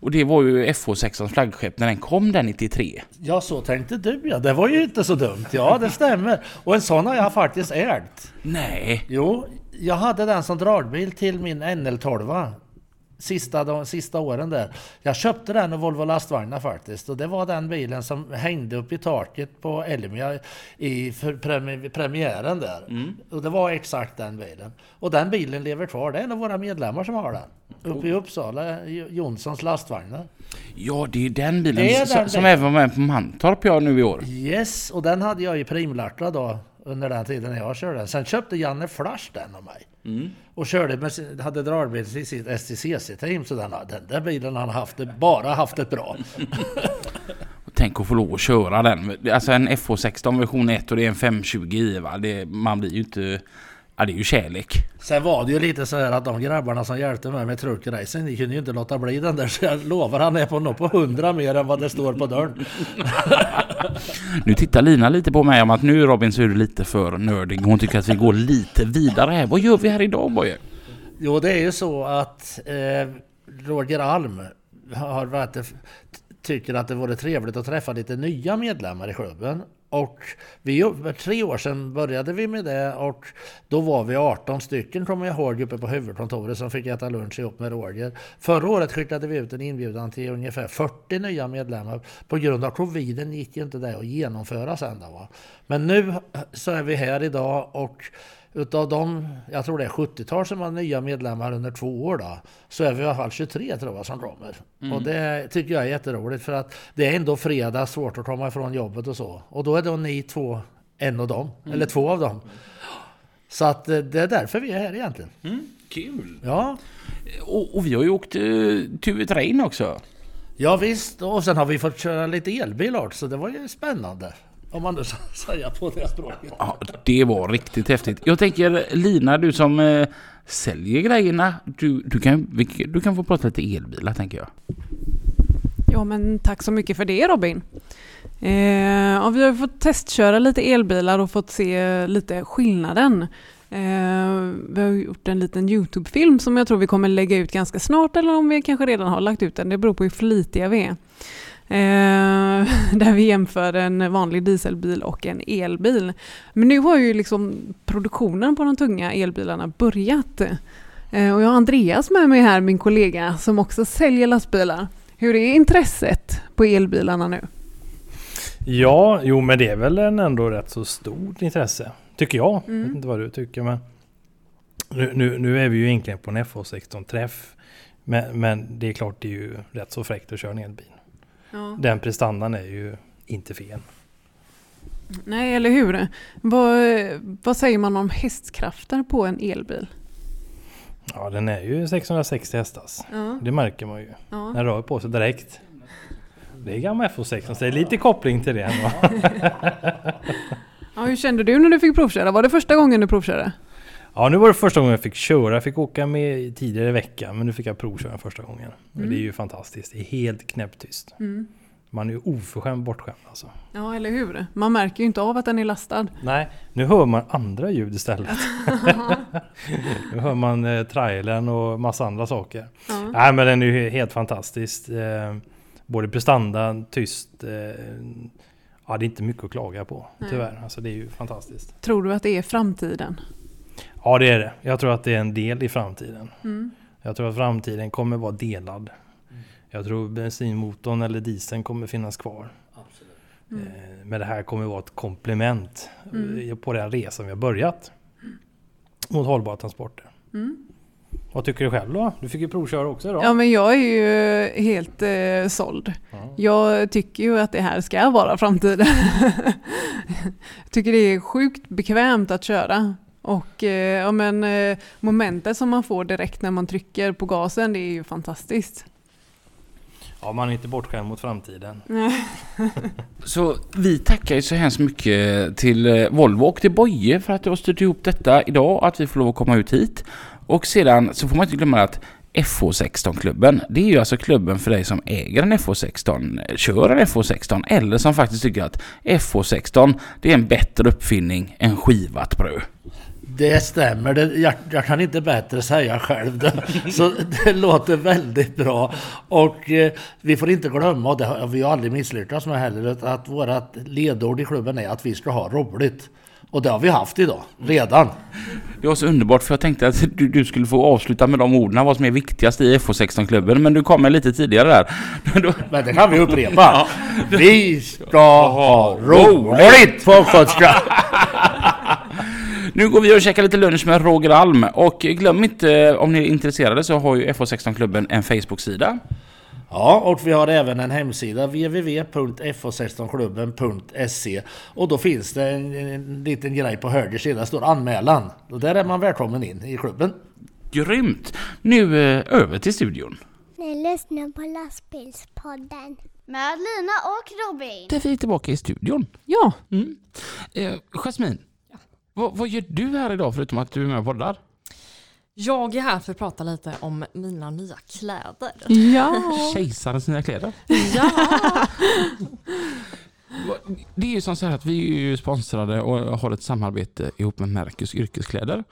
Och det var ju FH6 flaggskepp när den kom där 93. Ja, så tänkte du ja. Det var ju inte så dumt. Ja, det stämmer. Och en sån har jag faktiskt ärvt. Nej. Jo, jag hade den som dragbil till min NL12 sista, de sista åren där. Jag köpte den och Volvo lastvagnar faktiskt. Och det var den bilen som hängde upp i taket på Elmia i för premiären där. Mm. Och det var exakt den bilen. Och den bilen lever kvar. Det är en av våra medlemmar som har den. Uppe i Uppsala, Jonssons lastvagnar. Ja, det är den bilen är den som, bilen. även var med på Mantorp ja, nu i år. Yes, och den hade jag i primlacka då under den tiden jag körde den. Sen köpte Janne Flash den av mig. Mm. Och körde med, hade dragbil i sitt STCC-team. Så den, den där bilen han haft det, bara haft det bra. Tänk att få lov att köra den. Alltså en FH16 version 1 och det är en 520 i va. Det, man blir ju inte... Ja, det är ju kärlek. Sen var det ju lite så här att de grabbarna som hjälpte mig med truckracing, de kunde ju inte låta bli den där. Så jag lovar, han är på nog på 100 mer än vad det står på dörren. nu tittar Lina lite på mig om att nu Robin så är du lite för nördig. Hon tycker att vi går lite vidare här. Vad gör vi här idag Boje? Jo, det är ju så att eh, Roger Alm har varit tycker att det vore trevligt att träffa lite nya medlemmar i klubben. Och vi, för tre år sedan började vi med det och då var vi 18 stycken kommer jag ihåg uppe på huvudkontoret som fick äta lunch ihop med Roger. Förra året skickade vi ut en inbjudan till ungefär 40 nya medlemmar. På grund av coviden gick ju inte det att genomföra sen. Då, va? Men nu så är vi här idag och Utav de, jag tror det är 70-tal som var nya medlemmar under två år då, så är vi i alla fall 23 tror jag som kommer. Mm. Och det tycker jag är jätteroligt för att det är ändå fredag, svårt att komma ifrån jobbet och så. Och då är då ni två en av dem, mm. eller två av dem. Så att eh, det är därför vi är här egentligen. Mm. Kul! Ja. Och, och vi har ju åkt uh, till Train också. Ja visst, och sen har vi fått köra lite elbil också, så det var ju spännande. Om man nu säger på det språket. Ja, det var riktigt häftigt. Jag tänker Lina, du som eh, säljer grejerna. Du, du, kan, du kan få prata lite elbilar tänker jag. Ja men tack så mycket för det Robin. Eh, ja, vi har fått testköra lite elbilar och fått se lite skillnaden. Eh, vi har gjort en liten Youtube-film som jag tror vi kommer lägga ut ganska snart eller om vi kanske redan har lagt ut den. Det beror på hur flitiga vi är. Eh, där vi jämför en vanlig dieselbil och en elbil. Men nu har ju liksom produktionen på de tunga elbilarna börjat. Eh, och jag har Andreas med mig här, min kollega, som också säljer lastbilar. Hur är intresset på elbilarna nu? Ja, jo men det är väl en ändå rätt så stort intresse. Tycker jag. Mm. Jag vet inte vad du tycker men. Nu, nu, nu är vi ju egentligen på en FH16-träff. Men, men det är klart det är ju rätt så fräckt att köra en elbil. Ja. Den prestandan är ju inte fel. Nej, eller hur? Vad, vad säger man om hästkrafter på en elbil? Ja, den är ju 660 hästars. Ja. Det märker man ju. Ja. Den rör på sig direkt. Det är gammal FO6, så det är lite koppling till det. ja, hur kände du när du fick provköra? Var det första gången du provkörde? Ja, nu var det första gången jag fick köra. Jag fick åka med tidigare i veckan, men nu fick jag provköra första gången. Mm. Det är ju fantastiskt. Det är helt knäpptyst. Mm. Man är ju oförskämt bortskämd alltså. Ja, eller hur? Man märker ju inte av att den är lastad. Nej, nu hör man andra ljud istället. nu hör man eh, trailern och massa andra saker. Ja. Nej, men den är ju helt fantastisk. Eh, både prestanda, tyst. Eh, ja, det är inte mycket att klaga på, Nej. tyvärr. Alltså, det är ju fantastiskt. Tror du att det är framtiden? Ja det är det. Jag tror att det är en del i framtiden. Mm. Jag tror att framtiden kommer vara delad. Mm. Jag tror bensinmotorn eller dieseln kommer finnas kvar. Mm. Eh, men det här kommer vara ett komplement mm. på den resan vi har börjat. Mot hållbara transporter. Mm. Vad tycker du själv då? Du fick ju provköra också idag. Ja men jag är ju helt eh, såld. Ja. Jag tycker ju att det här ska vara framtiden. jag tycker det är sjukt bekvämt att köra. Och eh, ja, men, eh, momentet som man får direkt när man trycker på gasen, det är ju fantastiskt. Ja, man är inte bortskämd mot framtiden. så vi tackar ju så hemskt mycket till eh, Volvo och till Boje för att du har styrt ihop detta idag och att vi får lov att komma ut hit. Och sedan så får man inte glömma att FH16-klubben. Det är ju alltså klubben för dig som äger en FH16, kör en FH16 eller som faktiskt tycker att FH16 det är en bättre uppfinning än skivat bröd. Det stämmer, det, jag, jag, kan inte bättre säga själv det. Så det låter väldigt bra. Och eh, vi får inte glömma, och det har vi har aldrig misslyckats med heller, att vårt ledord i klubben är att vi ska ha roligt. Och det har vi haft idag, redan. Det var så underbart för jag tänkte att du, du skulle få avsluta med de orden, vad som är viktigast i FH16-klubben. Men du kommer lite tidigare där. Men det kan vi upprepa. Vi ska ha roligt på Östgötska! Nu går vi och käkar lite lunch med Roger Alm och glöm inte om ni är intresserade så har ju FH16-klubben en Facebook-sida. Ja, och vi har även en hemsida www.fh16klubben.se och då finns det en, en liten grej på höger sida, står anmälan. Och där är man välkommen in i klubben. Grymt! Nu eh, över till studion. Ni lyssnar på lastbilspodden med Lina och Robin. Där vi är tillbaka i studion. Ja. Mm. Eh, Jasmin, vad, vad gör du här idag förutom att du är med och poddar? Jag är här för att prata lite om mina nya kläder. Ja! Kejsarens nya kläder. Ja! Det är ju som så här att vi är ju sponsrade och har ett samarbete ihop med Mercus yrkeskläder.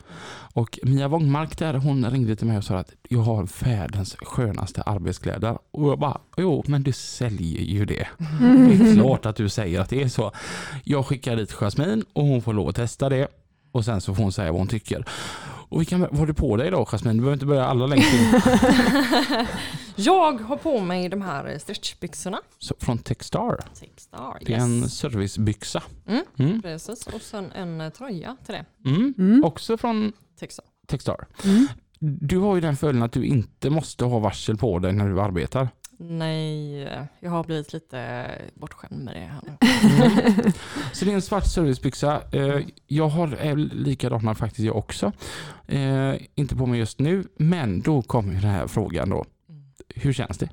Och Mia Wångmark där, hon ringde till mig och sa att jag har världens skönaste arbetskläder. Och jag bara, jo men du säljer ju det. Det är klart att du säger att det är så. Jag skickar dit Jasmin och hon får lov att testa det. Och sen så får hon säga vad hon tycker. Och vi kan, vad har du på dig idag Jasmin? Du behöver inte börja alla längst in. Jag har på mig de här stretchbyxorna. Så, från Techstar. Techstar, Det är en servicebyxa. Mm. Mm. Precis, och sen en eh, tröja till det. Mm. Mm. Också från Techstar. Techstar. Mm. Du har ju den fördelen att du inte måste ha varsel på dig när du arbetar. Nej, jag har blivit lite bortskämd med det här nu. Så det är en svart servicebyxa. Eh, Jag har är likadana faktiskt jag också. Eh, Inte på mig just nu, men då kommer den här frågan då. Hur känns det?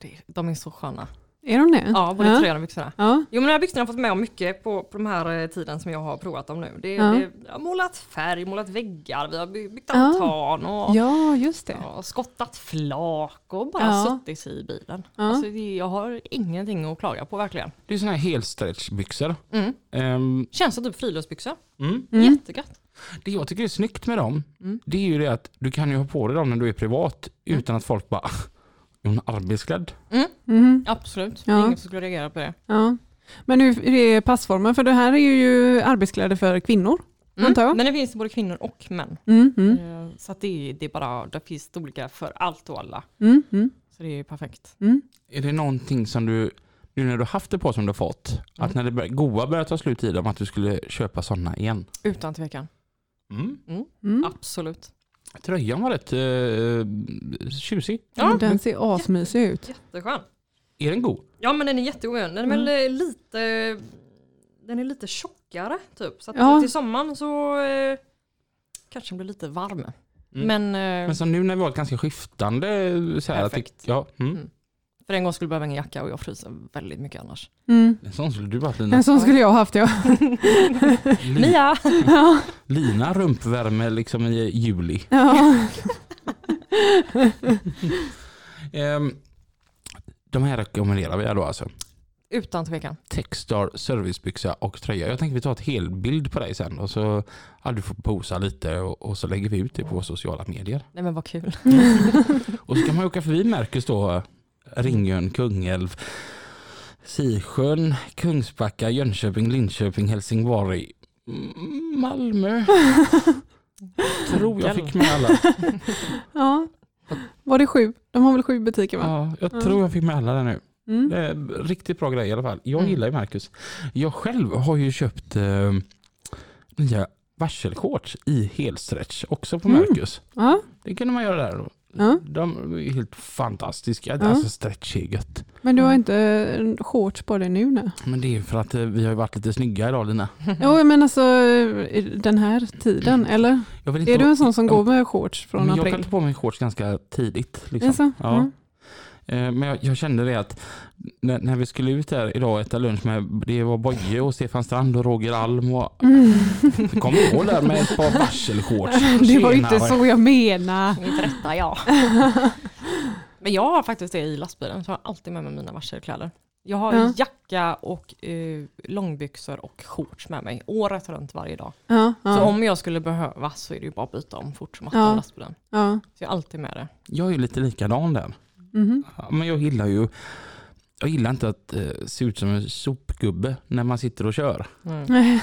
Det- De är så sköna. Är de det? Ja, både ja. tröjan och byxorna. Ja. Jo men de här byxorna har fått med om mycket på, på de här eh, tiden som jag har provat dem nu. Det, Ja. det, jag har målat färg, målat väggar, vi har by- byggt Ja. altan och ja, just det. ja, skottat flak och bara Ja. suttit i bilen. Ja. Alltså, det, jag har ingenting att klaga på verkligen. Det är såna här helstretchbyxor. Mm. Ehm, Känns som typ friluftsbyxor. mm. Mm. Jättegött. Det jag tycker är snyggt med dem, Mm. det är ju det att du kan ju ha på dig dem när du är privat utan att folk bara är hon arbetsklädd? Mhm. Absolut. Det Ja. är ingen som skulle reagera på det. Ja. Men hur är passformen? För det här är ju arbetskläder för kvinnor, antar jag. Mm. Men det finns både kvinnor och män. Mm, mm, Eh, Så att det, är- det är bara, det finns storlekar för allt och alla. mm, mm, Så det är perfekt. mm. Är det någonting som du, nu när du haft det på som du har fått, att när det bör, goa börjar ta slut i dem, att du skulle köpa sådana igen? Utan tvekan. Mm. Mm. Absolut. Tröjan var rätt uh, tjusig. Ja. Den ser asmysig ut. Jätteskön. Är den god? Ja men den är jättegod. Den är väl Mm. eh, lite Den är lite tjockare typ. Så att Ja. till sommaren så eh, kanske den blir lite varm. Mm. Men, eh, Men som nu när vi har ett ganska skiftande så här, att det, Perfekt. ja, mm. Mm. för en gång skulle jag behöva en jacka och jag fryser väldigt mycket annars. Mm. En sån skulle du haft Lina. En sån skulle jag ha haft ja. Mia! ja. Lina rumpvärme liksom i juli. ja. Ehm, de här rekommenderar vi då alltså. Utan tvekan. Techstar, servicebyxa och tröja. Jag tänker vi tar ett helbild på dig sen och så ja, du får posa lite och, och så lägger vi ut det på sociala medier. Nej men vad kul. Och så kan man åka förbi Märkus då, Ringön, Kungälv, Sisjön, Kungsbacka, Jönköping, Linköping, Helsingborg, mm, Malmö. Tror jag fick med alla. ja. Var det sju? De har väl sju butiker va? Ja, jag Ja. tror jag fick med alla där nu. Mm. Det är riktigt bra grej i alla fall. Jag Mm. gillar ju Marcus. Jag själv har ju köpt eh, nya varselshorts i helstretch också på Mm. Marcus. Ja. Det kunde man göra där. Ja. De är helt fantastiska. Ja. Alltså stretch är gött. Men du har inte en shorts på dig nu? Nej. Men det är ju för att eh, vi har varit lite snygga idag Lina. Jo men alltså eh, den här tiden, eller? Jag vill inte Är du en sån som går med shorts från men Jag april? kan ta på mig shorts ganska tidigt. Liksom. Alltså, Ja. mm. Eh, Men jag, jag kände det att när, när vi skulle ut här idag och äta lunch med, det var Boje och Stefan Strand och Roger Alm och Mm. kom ihåg där med ett par varselshorts. Det var ju inte så jag menade. Inte detta ja. Men jag har faktiskt det i lastbilen, så jag har alltid med mig mina varselkläder. Jag har Ja. jacka och eh, långbyxor och shorts med mig året runt varje dag. Ja, Så ja, om jag skulle behöva så är det ju bara att byta om fort som attan Ja. i lastbilen. ja. Så jag har alltid med det. Jag är ju lite likadan där. Mhm. Ja, Men jag gillar ju jag gillar inte att eh, se ut som en sopgubbe när man sitter och kör. Mm.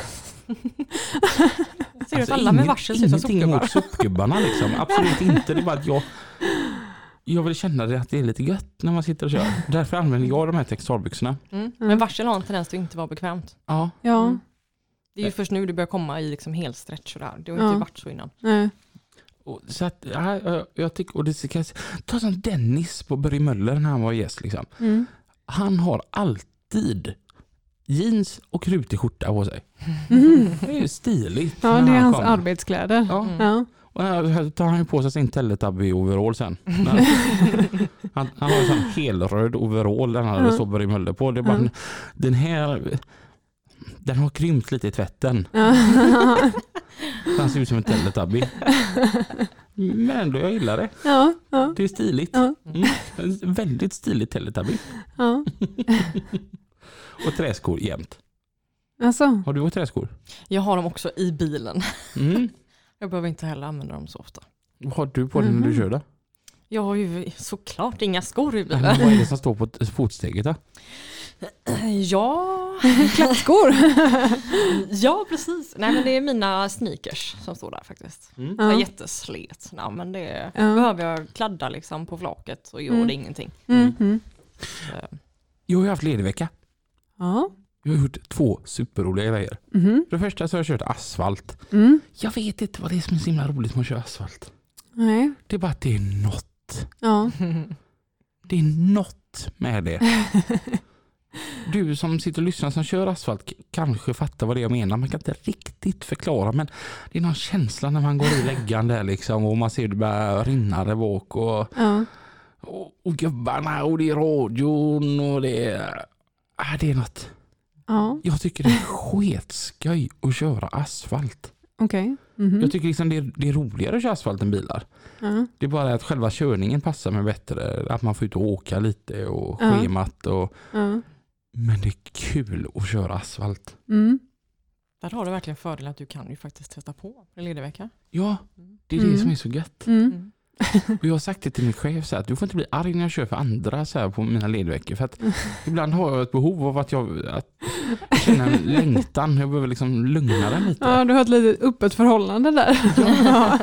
Ser Alltså, alla med varsel ser ut som Ingenting sopgubbar? emot sopgubbarna liksom. Absolut inte. Det är bara att jag, jag vill känna det att det är lite gött när man sitter och kör. Därför använder jag de här textilbyxorna. Mm. Men varsel har en tendens att inte vara bekvämt. Ja, Ja, Mm. Det är ju först nu det börjar komma i liksom helstretch och det här. Det har Ja. inte varit så innan. nej. Och, så att, ja, jag, jag tycker, och det ska, ta som Dennis på Börje Möller när han var gäst. Liksom. Mm. Han har alltid jeans och rutig skjorta på sig. Mhm. Det är ju stiligt. Ja, det är han hans kommer. arbetskläder. Ja. Mm. Ja. Och här tar han ju på sig sin Teletubby-overall sen. han, han har en sån helröd overall där han Ja. det står Börje Möller på. Det är bara, Ja. Den här den har krympt lite i tvätten. Han ser ut som en Teletubby. Men ändå, jag gillar det. ja, ja, Det är stiligt. ja, Mm. Väldigt stilig Teletubby. ja. Och träskor jämt. Alltså, Har du träskor? Jag har dem också i bilen. Mm. Jag behöver inte heller använda dem så ofta. Vad har du på dig när du Mhm. kör då? Jag har ju såklart inga skor i Men bilen. Vad är det som står på fotsteget då? Ja, klackskor. ja precis. Nej men det är mina sneakers som står där faktiskt. Mm. Jag är Ja. jätteslet. Ja, men det Ja. behöver jag kladda liksom på flaket så gör Mm. det ingenting. Mhm. Så, Jag har ju haft ledig vecka. Ja. Jag har gjort två superroliga grejer. Mhm. För det första så har jag kört asfalt. Mm. Jag vet inte vad det är som är så himla roligt med att köra asfalt. Nej. Det är bara att det är något. Ja. Det är något med det. Du som sitter och lyssnar som kör asfalt kanske fattar vad det är jag menar. Man kan inte riktigt förklara men det är någon känsla när man går i läggan där liksom och man ser det börja rinna där bak och, Ja. och, och gubbarna och det är radion och det är... Ah, det är något. Ja. Jag tycker det är sketskoj att köra asfalt. Okej. Mhm. Jag tycker liksom det, är, det är roligare att köra asfalt än bilar. Ja. Det är bara att själva körningen passar mig bättre. Att man får ut och åka lite och Ja. schemat. Och, men det är kul att köra asfalt. Mm. där har du verkligen fördelen att du kan ju faktiskt testa på en ledig vecka. Ja, det är det Mm. som är så gött. Mm. Och jag har sagt det till min chef så här, att du får inte bli arg när jag kör för andra så här, på mina ledveckor. För att ibland har jag ett behov av att jag, att jag känner en längtan. Jag behöver liksom lugna den lite. Ja, du har ett litet öppet förhållande där. Ja.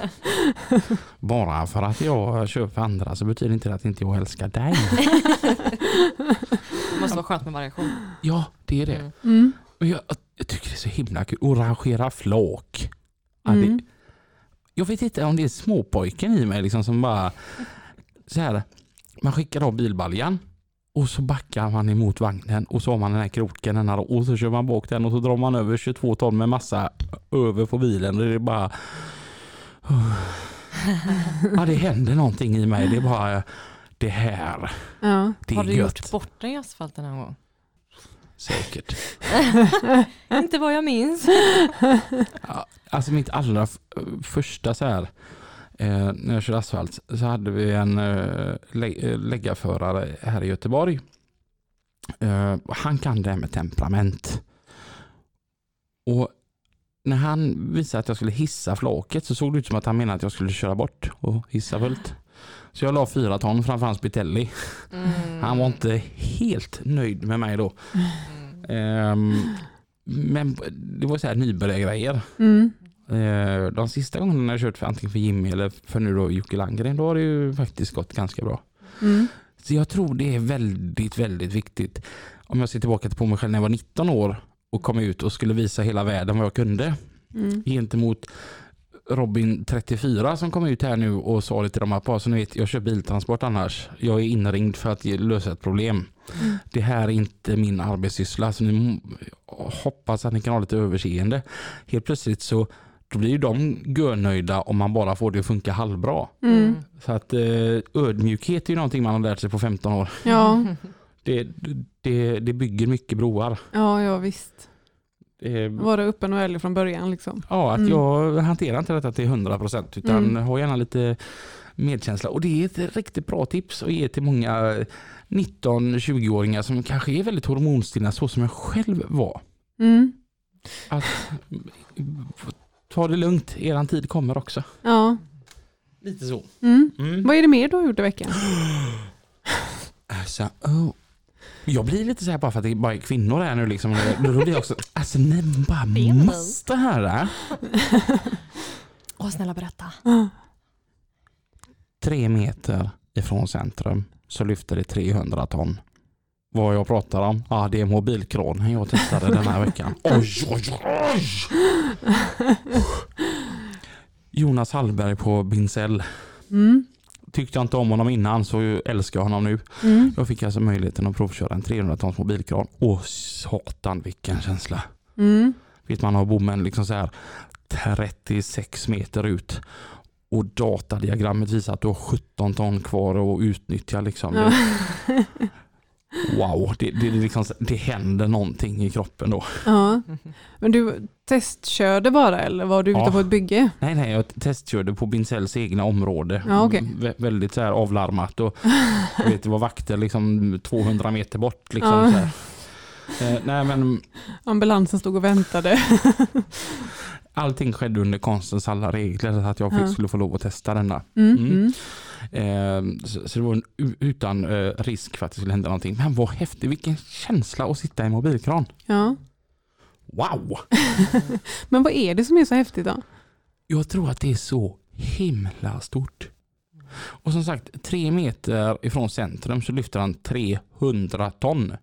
Bara för att jag kör för andra så betyder inte det att inte jag älskar dig. Det måste vara skönt med variation. Ja, det är det. Mm. Mm. Och jag, jag tycker det är så himla kul att rangera flak. Mm. jag vet inte om det är småpojken i mig liksom som bara så här, man skickar av bilbaljan och så backar man emot vagnen och så har man den här kroken den här, och så kör man bak den och så drar man över 22 ton med massa över på bilen och det är bara Ja det händer någonting i mig. Det är bara det här. Ja. Det är Har du gött. gjort bort dig i asfalten någon gång? Säkert. Inte vad jag minns. Ja, alltså mitt allra första så här eh, när jag körde asfalt så hade vi en eh, lä- eh, läggarförare här i Göteborg. Eh, han kan det här med temperament. Och när han visade att jag skulle hissa flaket så såg det ut som att han menade att jag skulle köra bort och hissa fullt. Så jag la fyra ton framför hans Bitelli. Mm. Han var inte helt nöjd med mig då. Ehm, men det var så här nybörjargrejer. Mm. Eh, De sista gångerna jag kört för antingen för Jimmy eller för nu då Jocke Landgren, då har det ju faktiskt gått ganska bra. Mm. Så jag tror det är väldigt, väldigt viktigt. Om jag ser tillbaka på mig själv när jag var 19 år och kom ut och skulle visa hela världen vad jag kunde Mm. gentemot Robin 34 som kom ut här nu och sa det till dem att bara så ni vet, jag kör biltransport annars. Jag är inringd för att lösa ett problem. Mm. Det här är inte min arbetssyssla så ni hoppas att ni kan ha lite överseende. Helt plötsligt så då blir ju de görnöjda om man bara får det att funka halvbra. Mm. Så att eh, ödmjukhet är ju någonting man har lärt sig på 15 år. Ja. Det, det, det bygger mycket broar. ja, ja visst. Det, Vara öppen och ärlig från början liksom. Ja, att Mm. jag hanterar inte detta till 100% utan Mm. har gärna lite medkänsla. Och det är ett riktigt bra tips att ge till många 19-20-åringar som kanske är väldigt hormonstinna så som jag själv var. Mm. Att ta det lugnt, eran tid kommer också. Ja. Lite så. Mm. Mm. Vad är det mer du har gjort i veckan? Alltså, oh. Jag blir lite så här bara för att det bara är kvinnor här nu liksom. Då blir jag också, alltså ni bara måste höra. Åh snälla berätta. tre meter ifrån centrum så lyfter det 300 ton. Vad jag pratar om? Ja, det är mobilkranen jag testade den här veckan. Oj, oj, oj! Jonas Hallberg på Binsell. Mm. Tyckte jag inte om honom innan så älskar jag honom nu. Mm. Jag fick alltså möjligheten att provköra en 300 tons mobilkran. Åh satan vilken känsla. Mm. Vet man har bommen liksom så här 36 meter ut och datadiagrammet visar att du har 17 ton kvar att utnyttja. Liksom. Ja. Wow, det, det, liksom, det händer någonting i kroppen då. ja. Men du testkörde bara eller var du ute Ja. på ett bygge? Nej, nej, jag testkörde på Binsells egna område. Ja, okej. Vä- väldigt så här avlarmat och vet, det var vakter liksom 200 meter bort. Liksom, Ja. Eh, nej men Ambulansen stod och väntade. allting skedde under konstens alla regler så att jag fick, skulle få lov att testa denna. Mm, Mm. Eh, så, det var utan eh, risk för att det skulle hända någonting. Men vad häftigt, vilken känsla att sitta i en mobilkran. Ja. Wow! Men vad är det som är så häftigt då? Jag tror att det är så himla stort. Och som sagt, tre meter ifrån centrum så lyfter han 300 ton.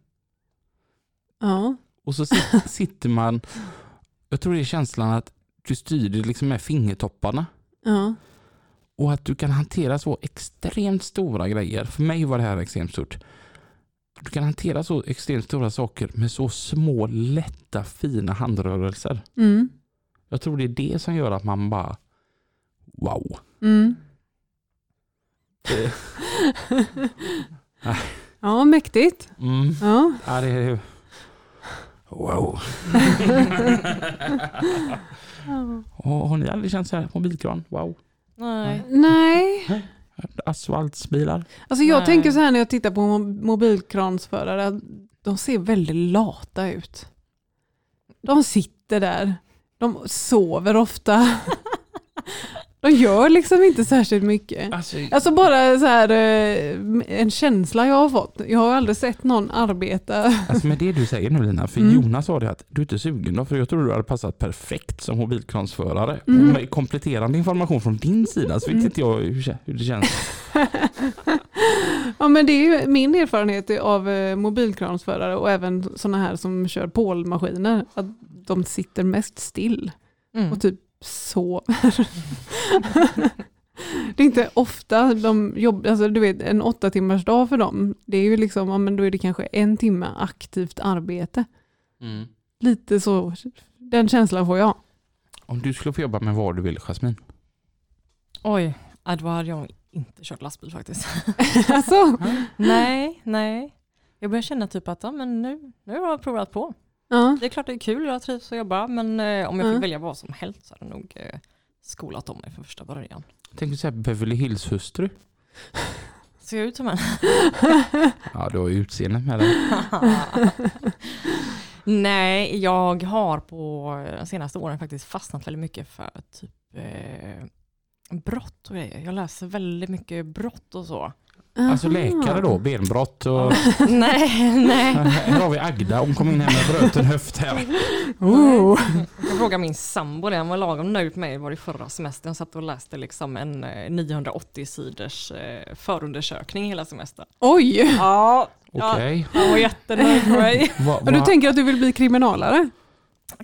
Ja. Och så sit, sitter man, jag tror det är känslan att du styr det liksom med fingertopparna. Ja. Och att du kan hantera så extremt stora grejer. För mig var det här extremt stort. Du kan hantera så extremt stora saker med så små, lätta, fina handrörelser. Mm. Jag tror det är det som gör att man bara wow. Mm. Det- ja, mäktigt. Mm. Ja. Ja, det är wow. Och har ni aldrig känt så här mobilkran? Wow. Nej. Nej, Asfaltsbilar? alltså jag Nej. tänker så här när jag tittar på mo- mobilkransförare, de ser väldigt lata ut. De sitter där, de sover ofta. De gör liksom inte särskilt mycket. Alltså, Alltså bara så här, eh, en känsla jag har fått. Jag har aldrig sett någon arbeta. alltså med det du säger nu Lina, för Mm. Jonas sa det att du är inte sugen då, för jag tror du hade passat perfekt som mobilkransförare. Mm. Med kompletterande information från din sida så vet Mm. inte jag hur det känns. ja men det är ju min erfarenhet av eh, mobilkransförare och även sådana här som kör pålmaskiner. Att de sitter mest still Mm. och typ sover. det är inte ofta de jobbar, alltså du vet en åtta timmars dag för dem. Det är ju liksom, ja, men då är det kanske en timme aktivt arbete. Mm. Lite så, den känslan får jag. Om du skulle få jobba med vad du vill Jasmin? Oj, ja, då hade jag inte kört lastbil faktiskt. alltså, nej, nej. Jag börjar känna typ att ja, men nu, nu har jag provat på. Ja. Det är klart det är kul, jag trivs att jobba, men eh, om jag fick Ja. välja vad som helst så hade jag nog eh, skolat om mig från första början. Tänk dig säga Beverly Hills hustru. Ser jag ut som en? Ja, du har ju utseendet med dig. Nej, jag har på de senaste åren faktiskt fastnat väldigt mycket för typ eh, brott och grejer. Jag läser väldigt mycket brott och så. Alltså läkare då, benbrott och... nej, nej. Här har vi Agda, hon kom in här med bröten höft här. Oh. Jag kan fråga min sambo det, han var lagom nöjd med mig var det förra semestern. Jag satt och läste liksom en eh, 980 sidors eh, förundersökning hela semestern. Oj! Ja, Okej. han var jättenöjd med mig. Va, Och du va, tänker att du vill bli kriminalare?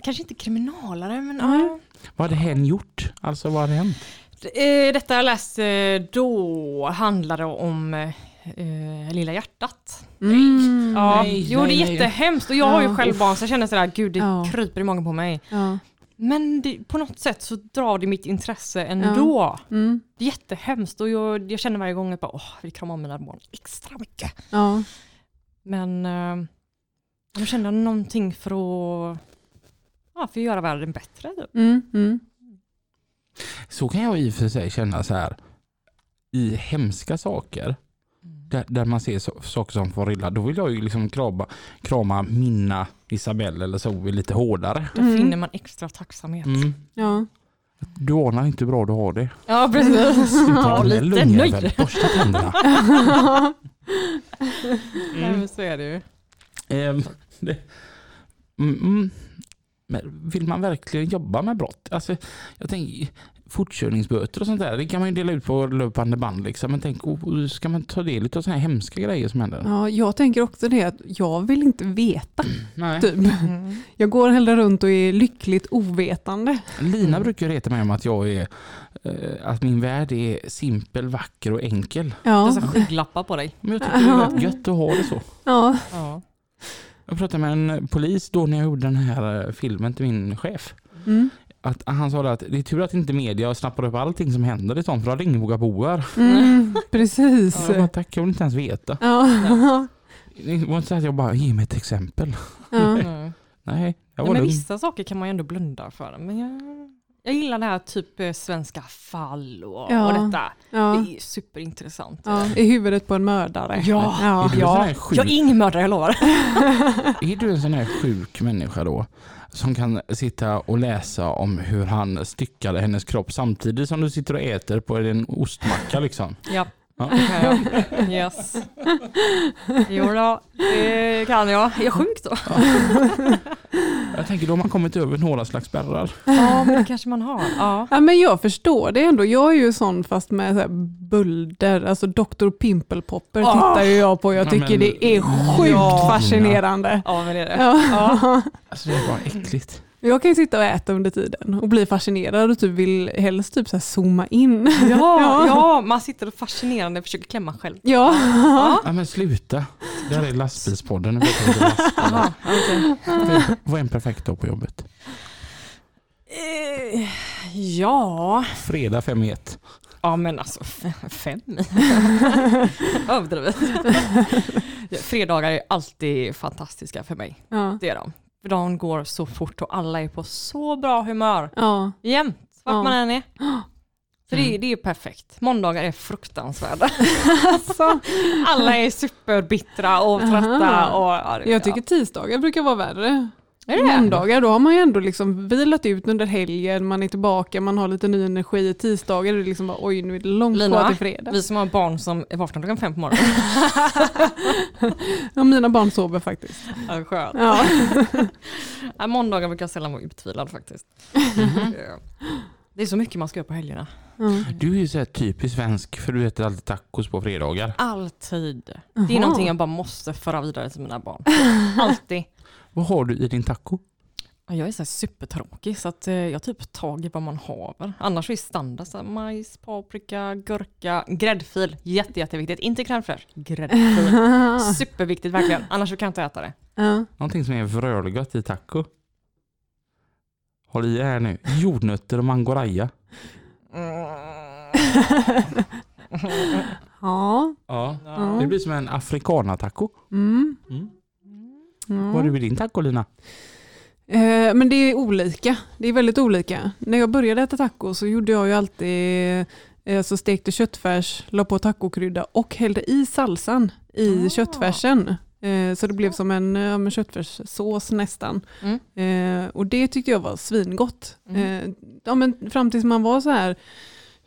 Kanske inte kriminalare, men Mm. ja. vad hade hen gjort? Alltså vad hade hänt? Eh, Detta jag läste då handlade om eh, Lilla hjärtat. Mm. Ja, Nej, jo det är nej. jättehemskt och jag har ju Ja, själv barn så jag känner sådär, gud det Ja. kryper i magen på mig. Ja. Men det, på något sätt så drar det mitt intresse ändå. Mm. Det är jättehemskt och jag, jag känner varje gång att bara, åh, jag vill krama om mina barn extra mycket. Ja. Men eh, jag känner någonting för att, ja, för att göra världen bättre. Typ. Mm. Mm. Så kan jag i och för sig känna så här i hemska saker. Där, där man ser saker som får illa, då vill jag ju liksom krama, krama Minna, Isabelle eller så lite hårdare. Då Mm. finner man extra tacksamhet. Mm. Ja. Du anar inte hur bra du har det. Ja precis. Ja, Den där lite nöjd. Borsta tänderna. Nej, men så är det ju. Ehm, det, mm, mm. Men vill man verkligen jobba med brott? Alltså, jag tänker fortkörningsböter och sånt där, det kan man ju dela ut på löpande band liksom. Men tänk, oh, ska man ta del av sådana här hemska grejer som händer? ja, jag tänker också det att jag vill inte veta. Nej. Typ. Mm. Jag går hellre runt och är lyckligt ovetande. Lina brukar ju reta mig om att jag är eh, att min värld är simpel, vacker och enkel. Ja. Dessa skygglappar på dig. Men jag tycker det är rätt gött att ha det så. Ja. Ja. Jag pratade med en polis då när jag gjorde den här eh, filmen till min chef. Mm. Att han sa det att det är tur att inte media snappar upp allting som händer i sånt för då hade ingen vågat bo här. Mm. Precis. Jag bara, tack, jag vill inte ens veta. Ja. Det var inte så att jag bara, ge mig ett exempel. Ja. Mm. Nej, jag Ja, var men lugn. vissa saker kan man ju ändå blunda för. Men jag, Jag gillar det här typ eh, svenska fall och, Ja. och detta. Ja. Det är superintressant. Ja, I huvudet på en mördare. Ja. ja. Är du en sån Ja, här sjuk- jag är ingen mördare, jag lovar. Är du en sån här sjuk människa då? Som kan sitta och läsa om hur han styckade hennes kropp samtidigt som du sitter och äter på en ostmacka liksom? Ja, Ja. det kan jag. Yes. Jo då, det kan jag. Är jag sjuk då? Jag tänker då har man kommit över några slags spärrar. Ja, men det kanske man har. Ja. Ja, men jag förstår det ändå. Jag är ju sån fast med så här bulder, alltså Dr. Pimple Popper Ah! tittar ju jag på. Jag Ja, tycker men- det är sjukt Ja. fascinerande. ja, men det är det. Ja. Alltså det är bara äckligt. Jag kan ju sitta och äta under tiden och bli fascinerad och typ vill helst typ så här zooma in. Ja, ja, man sitter och fascinerande försöker klämma själv. Ja. Ja men sluta. Det här är lastbilspodden. Aha, okej. Vad är en perfekt dag på jobbet? Eh, Ja, Fredag fem i ett. ja men alltså fem. Överdrivet. Fredagar är alltid fantastiska för mig. Ja. Det är de. För de går så fort och alla är på så bra humör. Ja. Jämt, vart Ja. man än är. Så det, är- det är perfekt. Måndagar är fruktansvärda. Alltså, Alla är superbittra och trötta. Och, ja, det- jag tycker tisdagar brukar vara värre. Är? Måndagar, då har man ju ändå liksom vilat ut under helgen, man är tillbaka, man har lite ny energi. Tisdagar är det liksom bara oj nu är det långt Lina, kvar till fredag. Vi som har barn som är vakna klockan fem på morgonen. Ja, mina barn sover faktiskt. Ja, skönt. Ja. Ja, måndagar brukar jag sällan vara utvilad faktiskt. Ja. Det är så mycket man ska göra på helgerna. Mm. Du är ju så här typiskt svensk för du äter alltid tacos på fredagar. Alltid. Det är Jaha. någonting jag bara måste föra vidare till mina barn. Alltid. Vad har du i din taco? Ja, Jag är så supertråkig så att eh, jag typ tag i vad man haver. Annars är standard så här, majs, paprika, gurka, gräddfil. Jätte, jätteviktigt. Inte crème fraîche, gräddfil. Superviktigt verkligen. Annars kan jag inte äta det. Ja. Någonting som är vrölgott i taco. Håll i här nu. Jordnötter och mangoraja. ja. Ja. Ja. Det blir som en afrikanataco. Mm. Mm. Ja. Vad har du i din taco Lina? Eh, men det är olika. Det är väldigt olika. När jag började äta taco så gjorde jag ju alltid eh, så stekte köttfärs, la på tacokrydda och hällde i salsan i Ah. köttfärsen. Eh, så det blev som en med köttfärssås nästan. Mm. Eh, och det tyckte jag var svingott. Mm. Eh, ja, men fram tills man var så här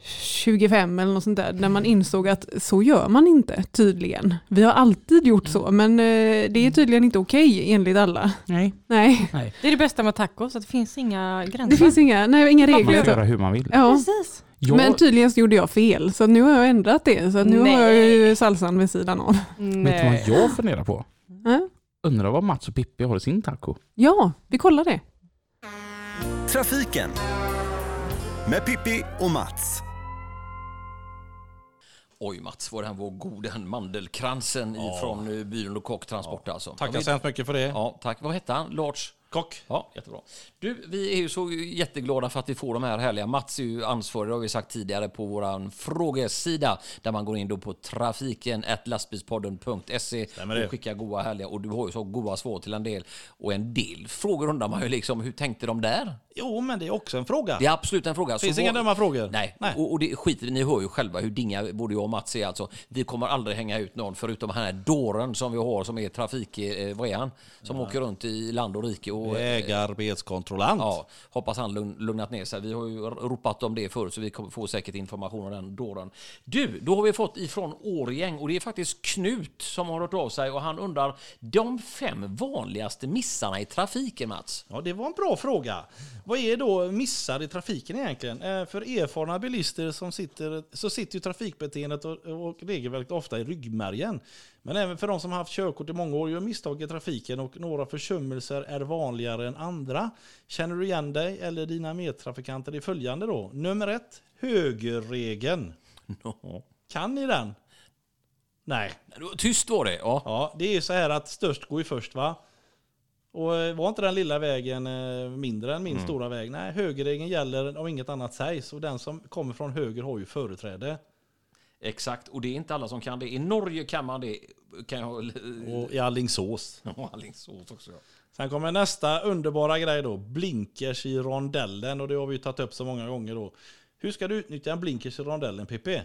25 eller något sånt där, när man insåg att så gör man inte tydligen. Vi har alltid gjort så, men eh, det är tydligen inte okej enligt alla. Nej. Nej, Det är det bästa med tacos, att det finns inga gränser. det finns inga, nej, inga Man får regler. göra hur man vill. Ja. Precis. Jag, Men tydligen så gjorde jag fel, så nu har jag ändrat det. Så nu har jag ju salsan vid sidan av. vet du vad jag funderar på? Ja, Undrar vad Mats och Pippi har i sin taco? Ja, vi kollar det. Trafiken med Pippi och Mats. Oj Mats, vad den var god den mandelkransen ifrån eh, byrån och kocktransport alltså. Tackar Jag så hemskt mycket för det. Ja, tack. Vad hette han? Lars? Kock. Ja, jättebra. Du, vi är ju så jätteglada för att vi får de här härliga. Mats är ju ansvarig, har vi sagt tidigare, på vår frågesida där man går in då på trafiken lastbilspodden.se och skickar goa härliga och du har ju så goa svar till en del och en del frågor undrar man ju liksom hur tänkte de där? Jo, men det är också en fråga. Det är absolut en fråga. Finns Så inga dumma frågor. Nej, Nej. och, och det skiter vi Ni hör ju själva hur dinga både jag och Mats är alltså. Vi kommer aldrig hänga ut någon förutom den här dåren som vi har som är trafik... Eh, vad är han? Som åker runt i land och rike och... eh, Vägarbetskontrollant. Ja, hoppas han lugn, lugnat ner sig. Vi har ju ropat om det förut så vi kommer få säkert information om den dåren. Du, då har vi fått ifrån Årgäng och det är faktiskt Knut som har hört av sig och han undrar de fem vanligaste missarna i trafiken Mats? Ja, det var en bra fråga. Vad är då missar i trafiken egentligen? Eh, För erfarna bilister som sitter, så sitter ju trafikbeteendet och, och regelverket ofta i ryggmärgen. Men även för de som har haft körkort i många år gör misstag i trafiken och några försummelser är vanligare än andra. Känner du igen dig eller dina medtrafikanter i följande då? Nummer ett, högerregeln. Kan ni den? Nej. Tyst var det. Ja. Ja, det är så här att störst går ju först va? Och eh, var inte den lilla vägen eh, mindre än min Mm. stora väg? Nej, högerregeln gäller om inget annat sägs och den som kommer från höger har ju företräde. Exakt, och det är inte alla som kan det. I Norge kan man det. Kan jag... Och i Allingsås. Ja, Alingsås också. Ja. Sen kommer nästa underbara grej då. Blinkers i rondellen. Och det har vi tagit upp så många gånger då. Hur ska du utnyttja en blinkers i rondellen, Pippi?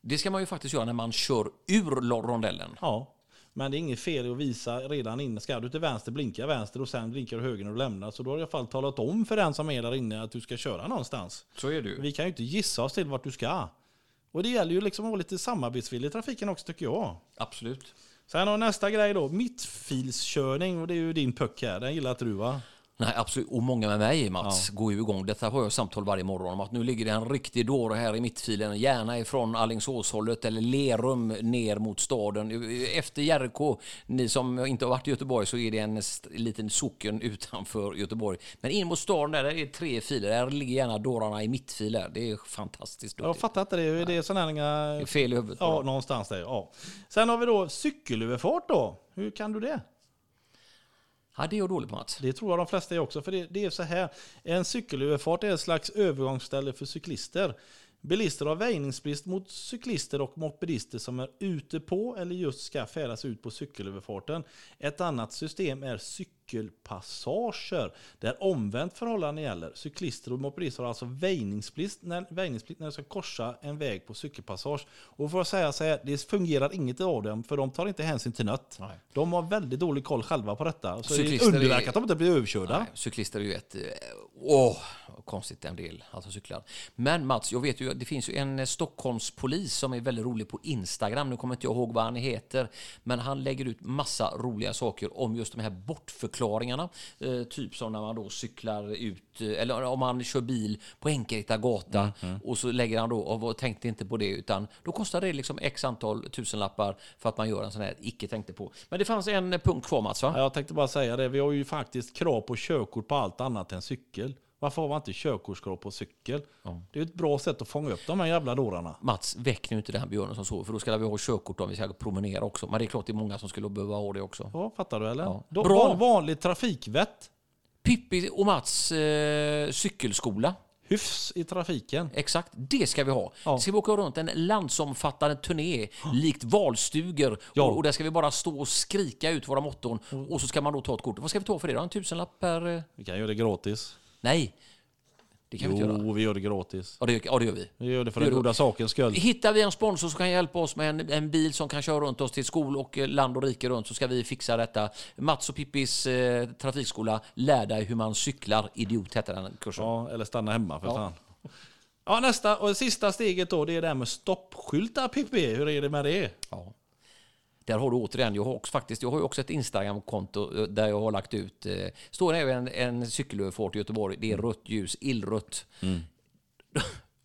Det ska man ju faktiskt göra när man kör ur rondellen. Ja, men det är inget fel att visa redan inne. Ska du till vänster, blinka vänster och sen blinkar du höger när du lämnar. Så då har jag i alla fall talat om för den som är där inne att du ska köra någonstans. Så är du. Vi kan ju inte gissa oss till vart du ska. Och det gäller ju liksom att vara lite samarbetsvillig i trafiken också tycker jag. Absolut. Sen har nästa grej då, mittfilskörning och det är ju din puck här. Den gillar inte du va? Nej, absolut. Och många med mig, Mats, går ju igång. Detta har jag samtal varje morgon om att nu ligger det en riktig dåre här i mittfilen, gärna ifrån Alingsåshållet eller Lerum ner mot staden. Efter Jerko, ni som inte har varit i Göteborg, så är det en liten socken utanför Göteborg. Men in mot staden där, där är tre filer. Där ligger gärna dårarna i mittfiler. Det är fantastiskt Jag fattar inte det. Det är sådana här... Är fel i huvudet. Ja, någonstans där. Ja. Sen har vi då cykelöverfart då. Hur kan du det? Ja, det är jag dålig på, Mats. Det tror jag de flesta är också. För det, det är så här. En cykelöverfart är ett slags övergångsställe för cyklister. Bilister har väjningsbrist mot cyklister och mopedister som är ute på eller just ska färdas ut på cykelöverfarten. Ett annat system är cykelpassager där omvänt förhållande gäller. Cyklister och mopedister har alltså väjningsplikt när, väjningsplikt när de ska korsa en väg på cykelpassage. Och för att säga så här, det fungerar inget av dem för de tar inte hänsyn till nött. Nej. De har väldigt dålig koll själva på detta. Så Cyklister det är underverk att de inte blir överkörda. Nej, cyklister är ju ett... eh, Åh, konstigt en del, alltså cyklar. Men Mats, jag vet ju, det finns ju en eh, Stockholmspolis som är väldigt rolig på Instagram. Nu kommer inte jag ihåg vad han heter, men han lägger ut massa roliga saker om just de här bortförklaringarna. Eh, typ som när man då cyklar ut, eh, eller om man kör bil på Enkelrikta gata och så lägger han då, och tänkte inte på det, utan då kostar det liksom x antal tusenlappar för att man gör en sån här icke tänkte på. Men det fanns en punkt kvar Mats, va? Ja, Jag tänkte bara säga det, vi har ju faktiskt krav på körkort på allt annat än cykel. Varför har man inte körkortskrav på cykel? Det är ett bra sätt att fånga upp de här jävla dårarna. Mats, väck nu inte den björnen som sover, för då ska vi ha körkort om vi ska promenera också. Men det är klart det är många som skulle behöva ha det också. Ja, fattar du eller? Ja. Då, Bra. van- Vanlig trafikvett. Pippi och Mats eh, cykelskola. Hyfs i trafiken. Exakt, det ska vi ha. Ja. Ska vi åka runt en landsomfattande turné, likt valstugor. Ja. Och, och där ska vi bara stå och skrika ut våra motton. Och så ska man då ta ett kort. Vad ska vi ta för det då? En tusenlapp per... eh, Vi kan göra det gratis. Nej, det kan vi inte göra. Jo, vi gör det gratis. Ja, det, ja, det gör vi. Vi gör det för den goda sakens skull. Hittar vi en sponsor som kan hjälpa oss med en, en bil som kan köra runt oss till skol och eh, land och rike runt så ska vi fixa detta. Mats och Pippis eh, trafikskola, lär dig hur man cyklar. Idiot heter den kursen. Ja, eller stanna hemma för Ja. fan. Ja, nästa och sista steget då, det är det här med stoppskyltar Pippi. Hur är det med det? Ja. Där har du återigen, jag har, också, faktiskt, jag har också ett Instagramkonto eh, där jag har lagt ut, eh, står även en, en cykelöverfart i Göteborg, det är rött ljus, illrött.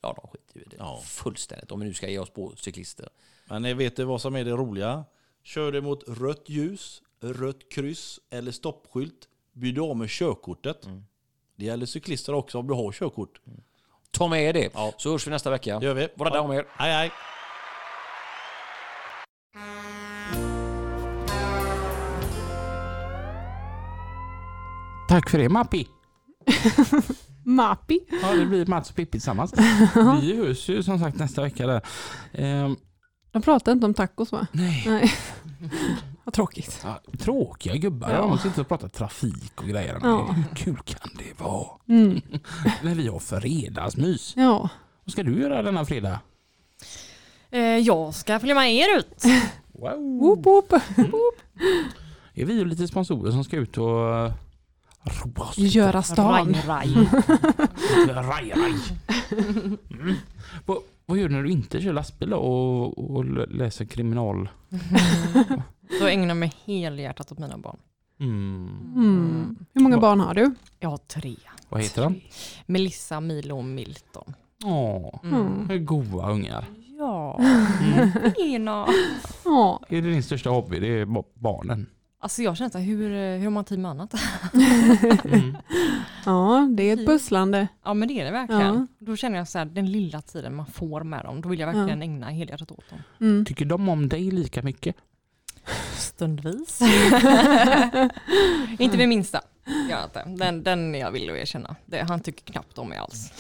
Ja, de skiter ju i det Ja. fullständigt om vi nu ska ge oss på cyklister. Men vet du vad som är det roliga? Kör du mot rött ljus, rött kryss eller stoppskylt, du av med körkortet. Mm. Det gäller cyklister också om du har körkort. Ta med er det, Ja. så hörs vi nästa vecka. Det gör vi. Var rädda om er. Hej hej. Tack för det Mappi. Mappi. Ja, det blir Mats och Pippi tillsammans. Vi hörs ju som sagt nästa vecka där. Ehm, De pratar inte om tacos va? nej. Nej. Vad tråkigt. Ja, tråkiga gubbar. Ja. De sitter och pratar trafik och grejer. Ja. Hur kul kan det vara? Mm. När vi har fredagsmys. Ja. Vad ska du göra denna fredag? Eh, jag ska följa med er ut. Wow. Woop, woop. Är vi ju lite sponsorer som ska ut och eh, roa oss lite? Göra stan. Raj, raj. Raj, raj. Mm. Vad, vad gör du när du inte kör lastbil då och, och läser kriminal? Så ägnar jag mig helhjärtat åt mina barn. Mm. Mm. Hur många Va- barn har du? Jag har tre. Vad heter de? Melissa, Milo och Milton. Åh, Mm. det är goa ungar. Ja, Mm. Är det din största hobby? Det är ba- barnen? Alltså jag känner så här, hur, hur har man tid med annat? Mm. ja, det är ett pusslande. Ja men det är det verkligen. Ja. Då känner jag så här, den lilla tiden man får med dem, då vill jag verkligen ägna helhjärtat åt dem. Mm. Tycker de om dig lika mycket? Stundvis. inte det minsta. Jag inte. Den, den jag vill att erkänna. Det, han tycker knappt om mig alls.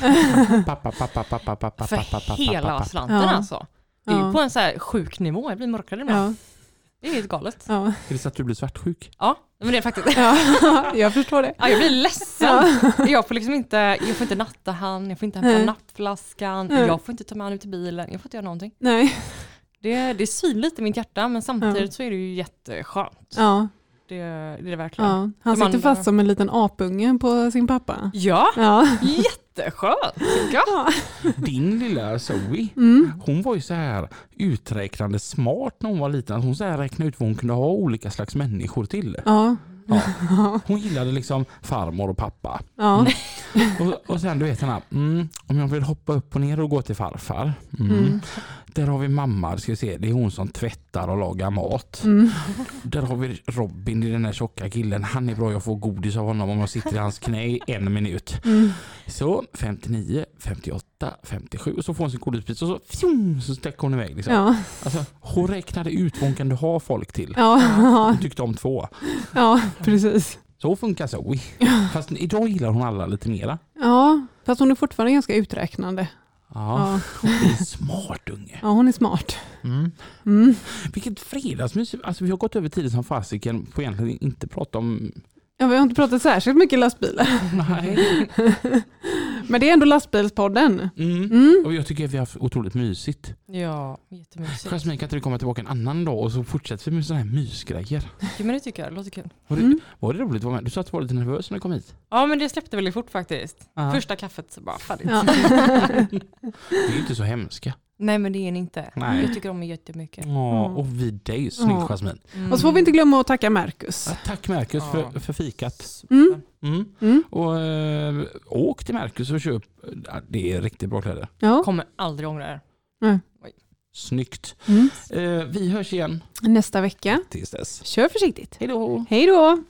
Pappa, pappa, pappa, pappa, pappa, För pappa, hela pappa. slanten Ja. alltså. Det är Ja. ju på en så här sjuk nivå, jag blir mörkare ibland. Ja. Det är helt galet. Ja, Är det så att du blir svartsjuk? Ja, men det är faktiskt. ja jag förstår det. Ja, jag blir ledsen. Jag får liksom inte, jag får inte natta han, jag får inte hämta nappflaskan, Nej. jag får inte ta med han ut i bilen, jag får inte göra någonting. Nej. Det, det syr lite i mitt hjärta men samtidigt så är det ju jätteskönt. Ja, Det, det är det verkligen. ja. Han De sitter andra- fast som en liten apunge på sin pappa. Ja, Ja. Jätteskönt. Ja. Din lilla Zoe, Mm. hon var ju så här uträknande smart när hon var liten. Hon så här räknade ut vad hon kunde ha olika slags människor till. Ja. Ja. Hon gillade liksom farmor och pappa. Ja. Och, och sen du vet den här, mm, om jag vill hoppa upp och ner och gå till farfar. Mm. Där har vi mamma, ska vi se, det är hon som tvättar och lagar mat. Mm. Där har vi Robin, den där tjocka killen. Han är bra, jag får godis av honom om jag sitter i hans knä i en minut. Mm. Så 59, 58, 57 och så får hon sin godisbit och så, fjong, så stack hon iväg. Liksom. Ja. Alltså, hon räknade ut vad hon kunde ha folk till. Ja. Hon tyckte om två. ja, precis. Så funkar Zoe. Fast idag gillar hon alla lite mera. Ja, fast hon är fortfarande ganska uträknande. Ja, hon är smart unge. ja hon är smart. Mm. Mm. Vilket fredagsmys. Alltså vi har gått över tiden som fasiken på egentligen inte prata om... Ja, vi har inte pratat särskilt mycket lastbilar. Nej. Men det är ändå lastbilspodden. Mm. Mm. Och jag tycker att vi har haft otroligt mysigt. Ja, jättemysigt. Jasmin, kan inte du komma tillbaka en annan dag och så fortsätter vi med sådana här mysgrejer? Ja, men det tycker jag, det låter kul. Var det, Mm. var det roligt att vara med? Du sa att du var lite nervös när du kom hit. Ja men det släppte väldigt fort faktiskt. Ja. Första kaffet så bara färdigt. Ja. Vi är ju inte så hemska. Nej men det är ni inte. Nej. Jag tycker om er jättemycket. Ja, Mm. och vid dig, snyggt Ja. Jasmin. Mm. Och så får vi inte glömma att tacka Marcus. Ja, tack Marcus Ja. för, för fikat. Mm. Mm. Mm. Och eh, åk till Marcus och köp. Ja, det är riktigt bra kläder. Ja. Kommer aldrig ångra er. Snyggt. Mm. Eh, vi hörs igen Nästa vecka. tills dess. Kör försiktigt. Hej då! Hej då!